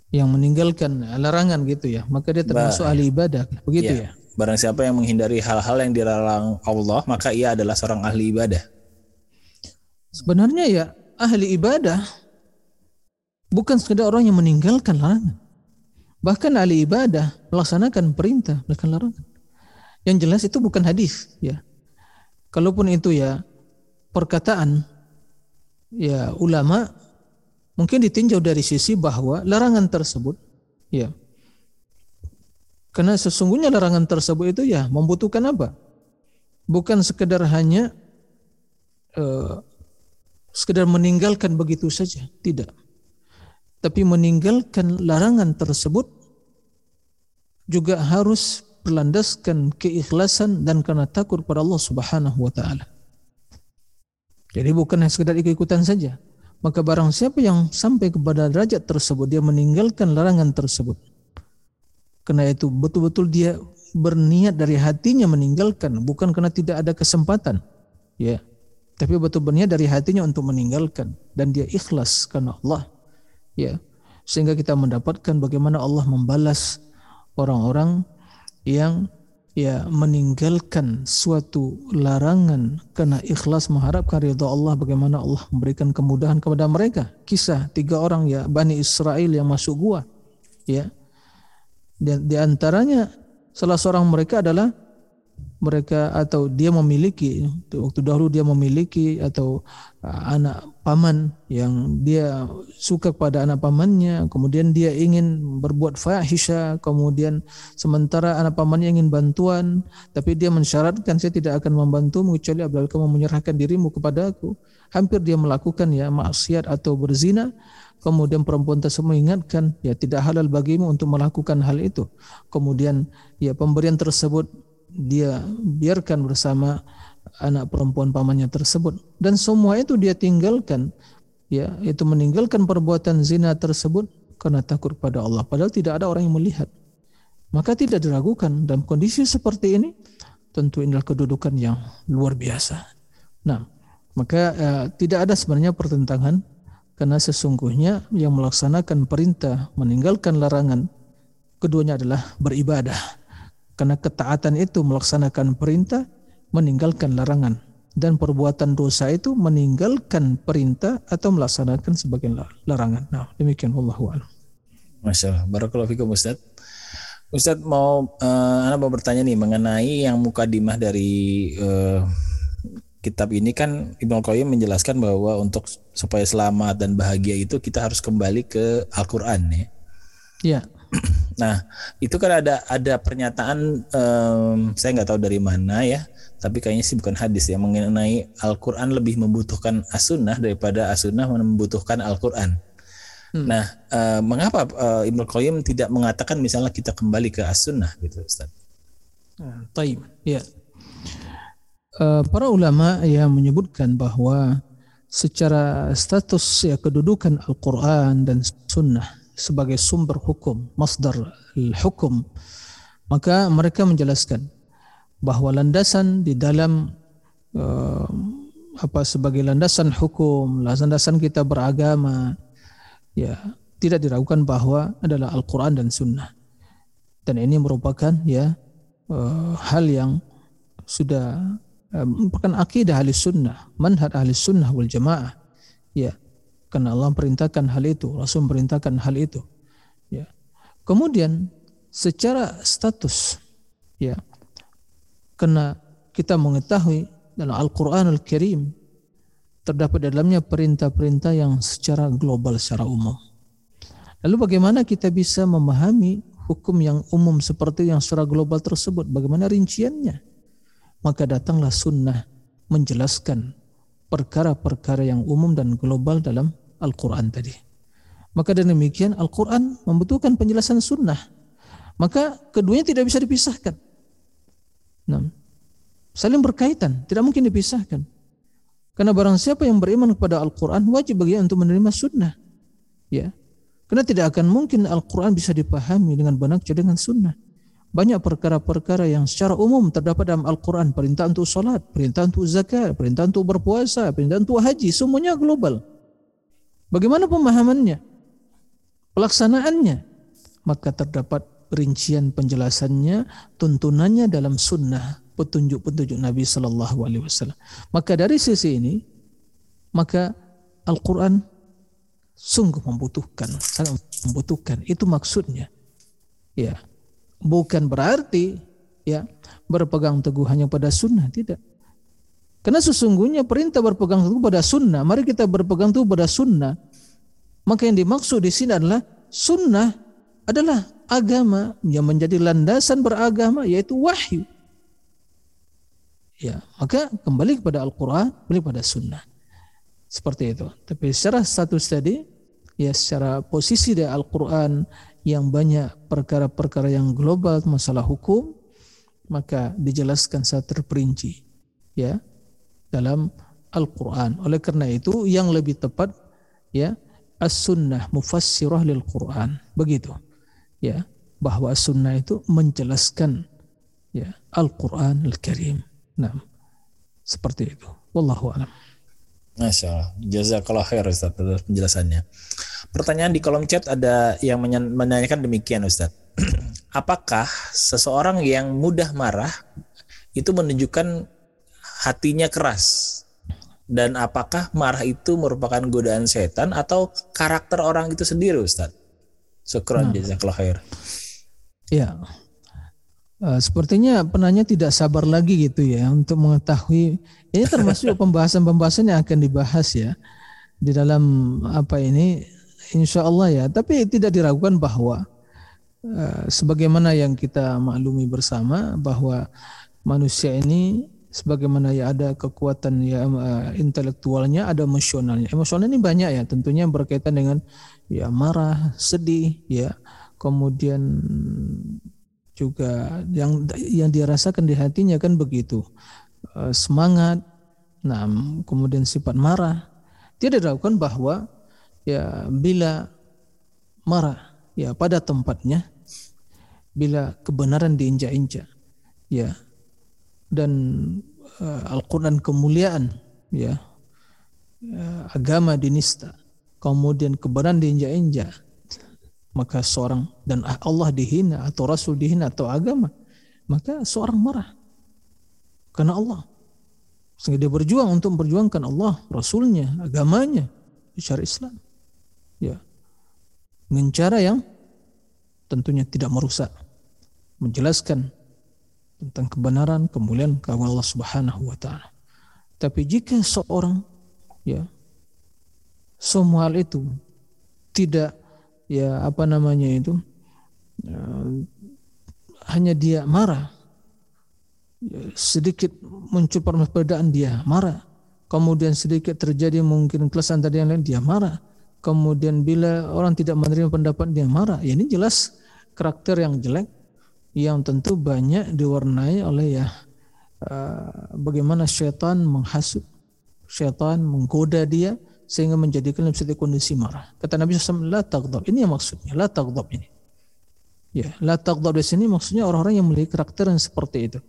yang meninggalkan larangan gitu ya, maka dia termasuk ahli ibadah, begitu ya. Barang siapa yang menghindari hal-hal yang dilarang Allah, maka ia adalah seorang ahli ibadah. Sebenarnya ya ahli ibadah bukan sekedar orang yang meninggalkan larangan. Bahkan ahli ibadah melaksanakan perintah, melaksanakan larangan. Yang jelas itu bukan hadis, ya. Kalaupun itu ya perkataan ya ulama mungkin ditinjau dari sisi bahwa larangan tersebut ya karena sesungguhnya larangan tersebut itu ya membutuhkan apa? Bukan sekedar hanya eh, sekedar meninggalkan begitu saja, tidak. Tapi meninggalkan larangan tersebut juga harus berlandaskan keikhlasan dan karena takut pada Allah Subhanahu wa taala. Jadi bukan hanya sekedar ikut-ikutan saja. Maka barang siapa yang sampai kepada derajat tersebut dia meninggalkan larangan tersebut. Karena itu betul-betul dia berniat dari hatinya meninggalkan, bukan karena tidak ada kesempatan. Ya. Tapi betul berniat dari hatinya untuk meninggalkan dan dia ikhlas karena Allah. Ya. Sehingga kita mendapatkan bagaimana Allah membalas orang-orang yang ya meninggalkan suatu larangan karena ikhlas mengharapkan ridha Allah bagaimana Allah memberikan kemudahan kepada mereka. Kisah tiga orang ya Bani Israel yang masuk gua. Ya. Dan di antaranya salah seorang mereka adalah mereka atau dia memiliki waktu dahulu dia memiliki atau uh, anak paman yang dia suka kepada anak pamannya, kemudian dia ingin berbuat fahisha, kemudian sementara anak pamannya ingin bantuan, tapi dia mensyaratkan saya tidak akan membantumu kecuali apabila kamu menyerahkan dirimu kepada aku. Hampir dia melakukan ya maksiat atau berzina, kemudian perempuan tersebut mengingatkan ya tidak halal bagimu untuk melakukan hal itu. Kemudian ya pemberian tersebut dia biarkan bersama anak perempuan pamannya tersebut. Dan semua itu dia tinggalkan ya itu meninggalkan perbuatan zina tersebut karena takut pada Allah. Padahal tidak ada orang yang melihat. Maka tidak diragukan. Dalam kondisi seperti ini tentu inilah kedudukan yang luar biasa. Nah maka eh, tidak ada sebenarnya pertentangan karena sesungguhnya yang melaksanakan perintah meninggalkan larangan keduanya adalah beribadah karena ketaatan itu melaksanakan perintah meninggalkan larangan dan perbuatan dosa itu meninggalkan perintah atau melaksanakan sebagian larangan. Nah, demikian Allah. Masya Allah. Barakallahu fikum Ustaz. Ustaz mau uh, Anda mau bertanya nih mengenai yang mukadimah dari uh, kitab ini kan Ibnu Qayyim menjelaskan bahwa untuk supaya selamat dan bahagia itu kita harus kembali ke Al-Qur'an ya. Iya. Nah, itu kan ada ada pernyataan um, saya nggak tahu dari mana ya tapi kayaknya sih bukan hadis ya mengenai Al-Quran lebih membutuhkan as-sunnah daripada as-sunnah membutuhkan Al-Quran. Hmm. Nah, uh, mengapa uh, Ibnu Qayyim tidak mengatakan misalnya kita kembali ke as-sunnah gitu, Ustaz? Taib, ya. Uh, para ulama yang menyebutkan bahwa secara status ya kedudukan Al-Quran dan Sunnah sebagai sumber hukum, masdar hukum, maka mereka menjelaskan bahwa landasan di dalam uh, apa sebagai landasan hukum, landasan kita beragama, ya tidak diragukan bahwa adalah Al-Quran dan Sunnah. Dan ini merupakan ya uh, hal yang sudah merupakan akidah ahli sunnah, manhaj ahli sunnah wal jamaah. Ya, karena Allah perintahkan hal itu, Rasul perintahkan hal itu. Ya. Kemudian secara status, ya karena kita mengetahui dalam Al-Quran Al-Karim terdapat dalamnya perintah-perintah yang secara global, secara umum. Lalu bagaimana kita bisa memahami hukum yang umum seperti yang secara global tersebut? Bagaimana rinciannya? Maka datanglah sunnah menjelaskan perkara-perkara yang umum dan global dalam Al-Quran tadi. Maka dengan demikian Al-Quran membutuhkan penjelasan sunnah. Maka keduanya tidak bisa dipisahkan. Nah, saling berkaitan, tidak mungkin dipisahkan. Karena barang siapa yang beriman kepada Al-Quran wajib bagi untuk menerima sunnah. Ya, karena tidak akan mungkin Al-Quran bisa dipahami dengan benar kecuali dengan sunnah. Banyak perkara-perkara yang secara umum terdapat dalam Al-Quran. Perintah untuk sholat, perintah untuk zakat, perintah untuk berpuasa, perintah untuk haji. Semuanya global. Bagaimana pemahamannya? Pelaksanaannya? Maka terdapat rincian penjelasannya, tuntunannya dalam sunnah, petunjuk-petunjuk Nabi Shallallahu Alaihi Wasallam. Maka dari sisi ini, maka Al-Quran sungguh membutuhkan, sangat membutuhkan. Itu maksudnya. Ya, bukan berarti ya berpegang teguh hanya pada sunnah, tidak. Karena sesungguhnya perintah berpegang teguh pada sunnah, mari kita berpegang teguh pada sunnah. Maka yang dimaksud di sini adalah sunnah adalah agama yang menjadi landasan beragama yaitu wahyu. Ya, maka kembali kepada Al-Qur'an, kembali pada sunnah. Seperti itu. Tapi secara status tadi, ya secara posisi dari Al-Qur'an yang banyak perkara-perkara yang global masalah hukum, maka dijelaskan secara terperinci ya dalam Al-Qur'an. Oleh karena itu yang lebih tepat ya as-sunnah mufassirah lil Qur'an. Begitu ya bahwa sunnah itu menjelaskan ya Al-Qur'an Al-Karim. Nah, seperti itu. Wallahu a'lam. Masya Allah. Jazakallah khair Ustaz atas penjelasannya. Pertanyaan di kolom chat ada yang menanyakan demikian Ustaz. Apakah seseorang yang mudah marah itu menunjukkan hatinya keras? Dan apakah marah itu merupakan godaan setan atau karakter orang itu sendiri Ustaz? Syukran nah. jazakallah khair. Ya. Uh, sepertinya penanya tidak sabar lagi gitu ya untuk mengetahui ini termasuk pembahasan-pembahasan yang akan dibahas ya. di dalam apa ini insya Allah ya. Tapi tidak diragukan bahwa uh, sebagaimana yang kita maklumi bersama bahwa manusia ini sebagaimana ya ada kekuatan ya uh, intelektualnya ada emosionalnya. Emosional ini banyak ya tentunya berkaitan dengan ya marah sedih ya. Kemudian juga yang yang dirasakan di hatinya kan begitu. Uh, semangat nah kemudian sifat marah. Tidak diragukan bahwa ya bila marah ya pada tempatnya bila kebenaran diinjak-injak ya dan uh, Al-Qur'an kemuliaan ya uh, agama dinista kemudian kebenaran diinjak-injak maka seorang dan Allah dihina atau Rasul dihina atau agama maka seorang marah karena Allah sehingga dia berjuang untuk memperjuangkan Allah, Rasulnya, agamanya, syariat Islam. Ya. Dengan cara yang tentunya tidak merusak. Menjelaskan tentang kebenaran, kemuliaan kepada Allah Subhanahu wa taala. Tapi jika seorang ya semua hal itu tidak ya apa namanya itu ya, hanya dia marah sedikit muncul perbedaan dia marah. Kemudian sedikit terjadi mungkin kelesan tadi yang lain dia marah. Kemudian bila orang tidak menerima pendapat dia marah. Ya ini jelas karakter yang jelek yang tentu banyak diwarnai oleh ya uh, bagaimana syaitan menghasut, syaitan menggoda dia sehingga menjadikan dalam satu kondisi marah. Kata Nabi SAW, la taghdab. Ini yang maksudnya, la taghdab ini. Ya, la taghdab di sini maksudnya orang-orang yang memiliki karakter yang seperti itu.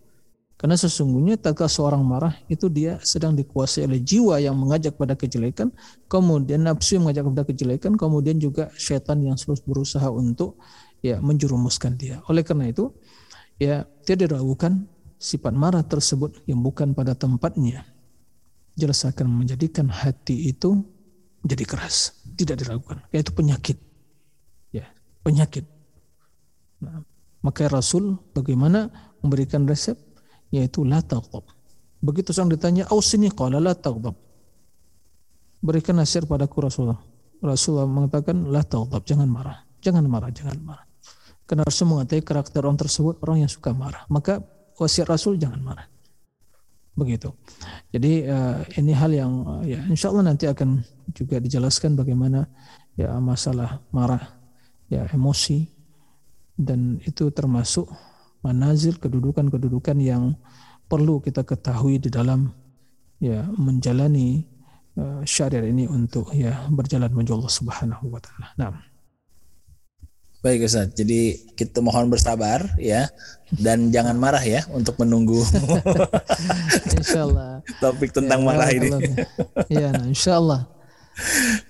Karena sesungguhnya tatkala seorang marah itu dia sedang dikuasai oleh jiwa yang mengajak pada kejelekan, kemudian nafsu yang mengajak pada kejelekan, kemudian juga setan yang terus berusaha untuk ya menjerumuskan dia. Oleh karena itu, ya tidak diragukan sifat marah tersebut yang bukan pada tempatnya. Jelas akan menjadikan hati itu menjadi keras, tidak diragukan. Yaitu penyakit. Ya, penyakit. Nah, maka Rasul bagaimana memberikan resep yaitu la taghdab. Begitu sang ditanya, "Ausini qala la taghdab." Berikan nasihat padaku Rasulullah. Rasulullah mengatakan, "La taghdab, jangan marah. Jangan marah, jangan marah." Karena Rasul mengatakan karakter orang tersebut orang yang suka marah. Maka wasiat Rasul jangan marah. Begitu. Jadi uh, ini hal yang uh, ya insya Allah nanti akan juga dijelaskan bagaimana ya masalah marah, ya emosi dan itu termasuk manazil kedudukan-kedudukan yang perlu kita ketahui di dalam ya menjalani uh, syariat ini untuk ya berjalan menuju Allah Subhanahu wa taala. Nah. Baik Ustaz, jadi kita mohon bersabar ya dan jangan marah ya untuk menunggu insyaallah topik tentang ya, marah ini. ya, nah, insyaallah.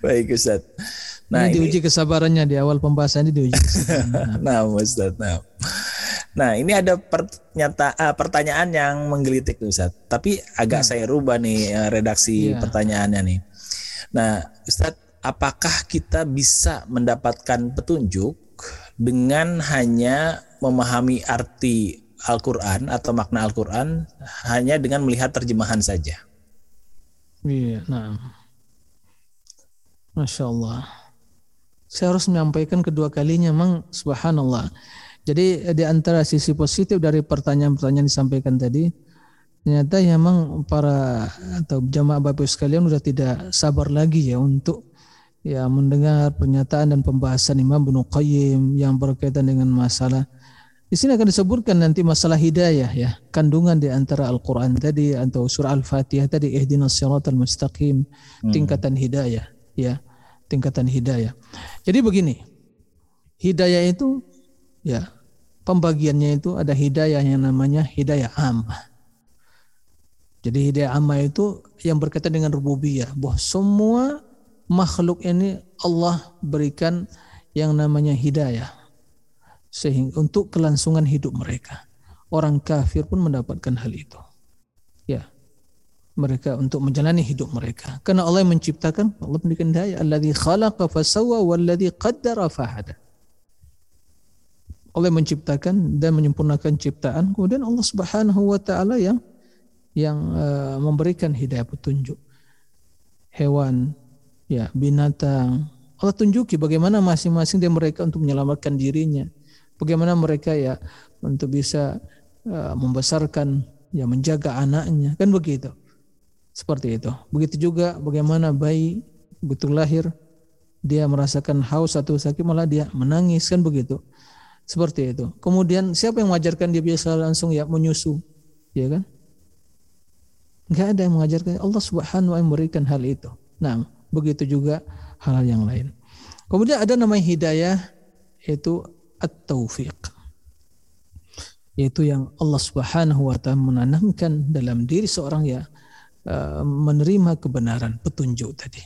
Baik Ustaz. Nah, ini diuji kesabarannya di awal pembahasan ini diuji kesabarannya. nah, Ustaz. Nah. Nah, ini ada pernyata, uh, pertanyaan yang menggelitik Ustaz. Tapi agak hmm. saya rubah nih uh, redaksi yeah. pertanyaannya nih. Nah, Ustaz, apakah kita bisa mendapatkan petunjuk dengan hanya memahami arti Al-Qur'an atau makna Al-Qur'an hanya dengan melihat terjemahan saja? Iya, nah. Masya Allah. Saya harus menyampaikan kedua kalinya, memang subhanallah jadi di antara sisi positif dari pertanyaan-pertanyaan disampaikan tadi, ternyata ya memang para atau jamaah bapak sekalian sudah tidak sabar lagi ya untuk ya mendengar pernyataan dan pembahasan Imam Ibnu Qayyim yang berkaitan dengan masalah di sini akan disebutkan nanti masalah hidayah ya, kandungan di antara Al-Qur'an tadi atau surah Al-Fatihah tadi ihdinas siratal mustaqim, hmm. tingkatan hidayah ya, tingkatan hidayah. Jadi begini, hidayah itu ya pembagiannya itu ada hidayah yang namanya hidayah ammah. Jadi hidayah ammah itu yang berkaitan dengan rububiyah, bahwa semua makhluk ini Allah berikan yang namanya hidayah sehingga untuk kelangsungan hidup mereka. Orang kafir pun mendapatkan hal itu. Ya. Mereka untuk menjalani hidup mereka. Karena Allah yang menciptakan, Allah memberikan hidayah. Alladhi khalaqa fasawwa walladhi qaddara fahada. Allah menciptakan dan menyempurnakan ciptaan kemudian Allah Subhanahu wa taala yang yang uh, memberikan hidayah petunjuk hewan ya binatang. Allah tunjuki bagaimana masing-masing dari mereka untuk menyelamatkan dirinya. Bagaimana mereka ya untuk bisa uh, membesarkan ya menjaga anaknya kan begitu. Seperti itu. Begitu juga bagaimana bayi begitu lahir dia merasakan haus atau sakit malah dia menangis kan begitu. Seperti itu. Kemudian siapa yang mengajarkan dia biasa langsung ya menyusu, ya kan? Enggak ada yang mengajarkan Allah Subhanahu wa taala memberikan hal itu. Nah, begitu juga hal-hal yang lain. Kemudian ada namanya hidayah yaitu at-taufiq. Yaitu yang Allah Subhanahu wa taala menanamkan dalam diri seorang ya Uh, menerima kebenaran petunjuk tadi.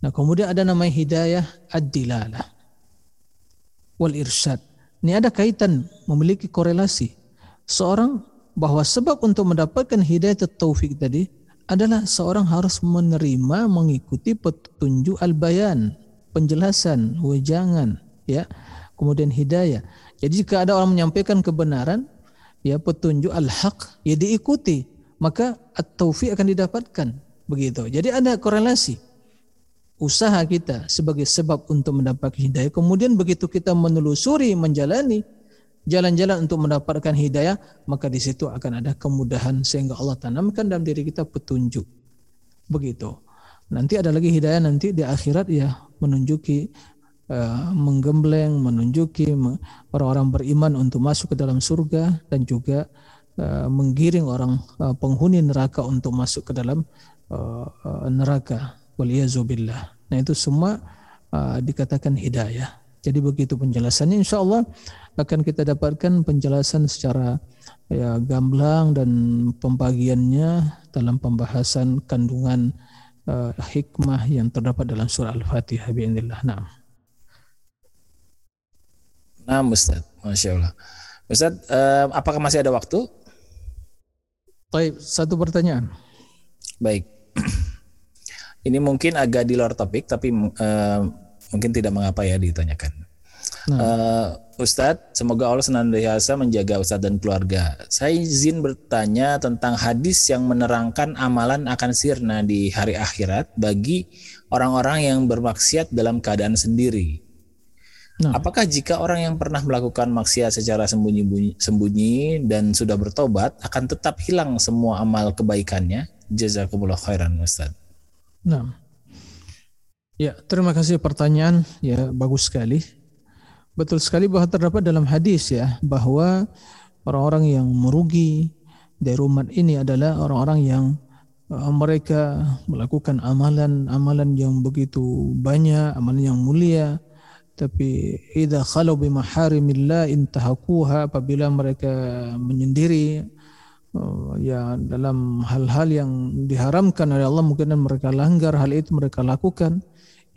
Nah, kemudian ada namanya hidayah ad-dilalah wal irsyad. Ini ada kaitan memiliki korelasi. Seorang bahwa sebab untuk mendapatkan hidayah taufik tadi adalah seorang harus menerima mengikuti petunjuk al-bayan, penjelasan, wejangan, ya. Kemudian hidayah. Jadi jika ada orang menyampaikan kebenaran, ya petunjuk al-haq, ya diikuti maka at-taufiq akan didapatkan begitu. Jadi ada korelasi usaha kita sebagai sebab untuk mendapatkan hidayah. Kemudian begitu kita menelusuri, menjalani jalan-jalan untuk mendapatkan hidayah, maka di situ akan ada kemudahan sehingga Allah tanamkan dalam diri kita petunjuk. Begitu. Nanti ada lagi hidayah nanti di akhirat ya menunjuki uh, menggembleng, menunjuki orang-orang beriman untuk masuk ke dalam surga dan juga Uh, menggiring orang uh, penghuni neraka untuk masuk ke dalam neraka waliyazubillah. Nah itu semua dikatakan hidayah. Jadi begitu penjelasannya insya Allah akan kita dapatkan penjelasan secara ya gamblang dan pembagiannya dalam pembahasan kandungan uh, hikmah yang terdapat dalam surah Al-Fatihah biinillah. Nah. Nah, Ustaz. Masya Allah. Ustaz, uh, apakah masih ada waktu? Baik, satu pertanyaan. Baik. Ini mungkin agak di luar topik, tapi uh, mungkin tidak mengapa ya ditanyakan. Nah. Uh, Ustadz, semoga Allah senantiasa menjaga Ustadz dan keluarga. Saya izin bertanya tentang hadis yang menerangkan amalan akan sirna di hari akhirat bagi orang-orang yang bermaksiat dalam keadaan sendiri. Nah. Apakah jika orang yang pernah melakukan maksiat secara sembunyi dan sudah bertobat akan tetap hilang semua amal kebaikannya? Jazakumullah khairan Ustaz. Nah. Ya, terima kasih pertanyaan ya bagus sekali. Betul sekali bahwa terdapat dalam hadis ya bahwa orang-orang yang merugi dari umat ini adalah orang-orang yang uh, mereka melakukan amalan-amalan yang begitu banyak, amalan yang mulia, tapi idza khalu bi maharimillah intahakuha apabila mereka menyendiri ya dalam hal-hal yang diharamkan oleh Allah mungkin mereka langgar hal itu mereka lakukan.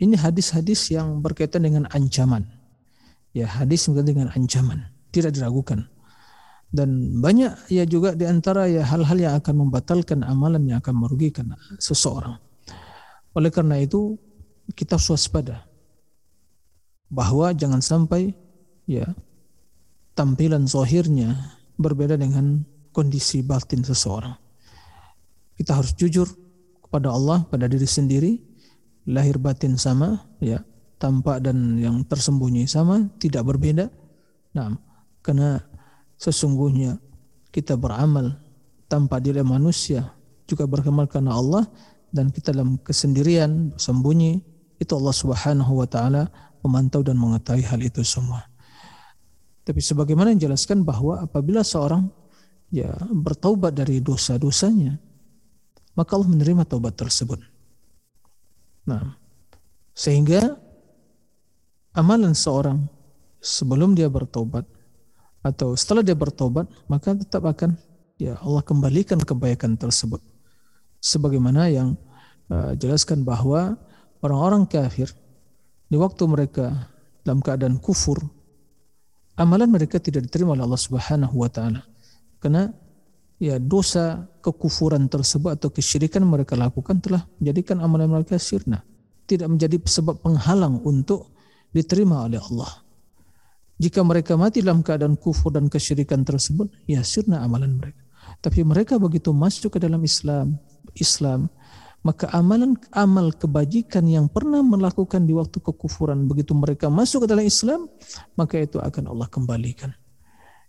Ini hadis-hadis yang berkaitan dengan ancaman. Ya hadis berkaitan dengan ancaman. Tidak diragukan. Dan banyak ya juga di antara ya hal-hal yang akan membatalkan amalan yang akan merugikan seseorang. Oleh karena itu kita waspada. Bahwa jangan sampai ya tampilan zohirnya berbeda dengan kondisi batin seseorang. Kita harus jujur kepada Allah pada diri sendiri, lahir batin sama, ya tampak dan yang tersembunyi sama, tidak berbeda. Nah, karena sesungguhnya kita beramal tanpa diri manusia juga beramal karena Allah dan kita dalam kesendirian sembunyi itu Allah Subhanahu wa taala memantau dan mengetahui hal itu semua. Tapi sebagaimana yang jelaskan bahwa apabila seorang ya bertaubat dari dosa-dosanya, maka Allah menerima taubat tersebut. Nah, sehingga amalan seorang sebelum dia bertobat atau setelah dia bertobat, maka tetap akan ya Allah kembalikan kebaikan tersebut. Sebagaimana yang uh, jelaskan bahwa orang-orang kafir di waktu mereka dalam keadaan kufur, amalan mereka tidak diterima oleh Allah Subhanahu wa taala. Karena ya dosa kekufuran tersebut atau kesyirikan mereka lakukan telah menjadikan amalan mereka sirna, tidak menjadi sebab penghalang untuk diterima oleh Allah. Jika mereka mati dalam keadaan kufur dan kesyirikan tersebut, ya sirna amalan mereka. Tapi mereka begitu masuk ke dalam Islam, Islam maka amalan amal kebajikan yang pernah melakukan di waktu kekufuran begitu mereka masuk ke dalam Islam maka itu akan Allah kembalikan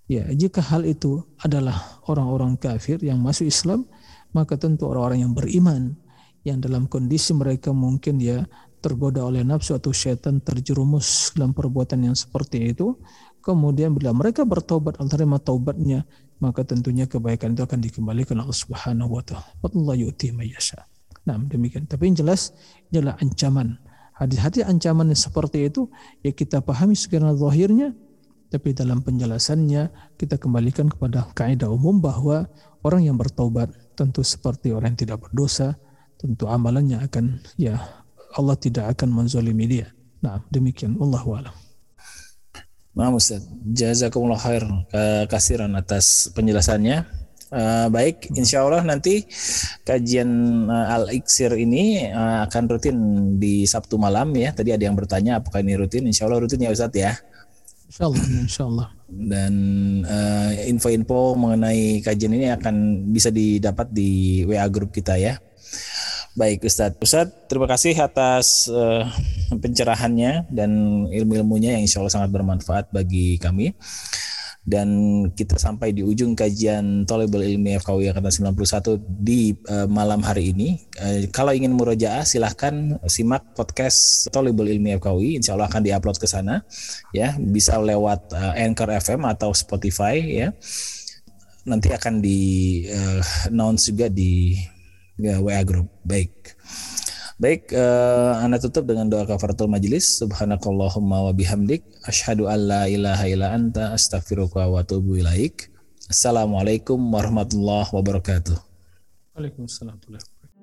ya jika hal itu adalah orang-orang kafir yang masuk Islam maka tentu orang-orang yang beriman yang dalam kondisi mereka mungkin ya tergoda oleh nafsu atau syaitan terjerumus dalam perbuatan yang seperti itu kemudian bila mereka bertobat Allah terima taubatnya maka tentunya kebaikan itu akan dikembalikan Allah Subhanahu wa taala. Mayyasha. Nah, demikian. Tapi yang jelas adalah ancaman. Hadis-hadis ancaman yang seperti itu ya kita pahami sekarang zahirnya tapi dalam penjelasannya kita kembalikan kepada kaidah umum bahwa orang yang bertaubat tentu seperti orang yang tidak berdosa, tentu amalannya akan ya Allah tidak akan menzalimi dia. Nah, demikian Allah alam. Nah, Ustaz, jazakumullah khair kasiran atas penjelasannya. Uh, baik, insya Allah nanti kajian uh, Al-Iksir ini uh, akan rutin di Sabtu malam ya. Tadi ada yang bertanya apakah ini rutin? Insya Allah rutin ya Ustadz ya. Insya Allah. Dan info-info uh, mengenai kajian ini akan bisa didapat di WA grup kita ya. Baik Ustadz. Ustadz terima kasih atas uh, pencerahannya dan ilmu-ilmunya yang insya Allah sangat bermanfaat bagi kami dan kita sampai di ujung kajian Tolebel Ilmi FKUI Angkatan 91 di uh, malam hari ini. Uh, kalau ingin murojaah silahkan simak podcast Tolebel Ilmi FKUI, insya Allah akan diupload ke sana, ya bisa lewat uh, Anchor FM atau Spotify, ya. Nanti akan di uh, announce juga di uh, WA Group. Baik. Baik, uh, Anda tutup dengan doa kafaratul majlis. Subhanakallahumma wa bihamdik. Ashadu an la ilaha illa anta astaghfiruka wa atubu ilaik. Assalamualaikum warahmatullahi wabarakatuh. Waalaikumsalam.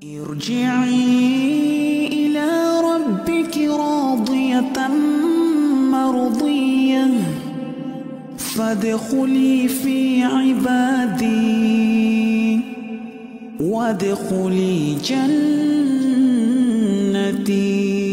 ارجعي إلى ربك راضية مرضية فادخلي في عبادي وادخلي of deep.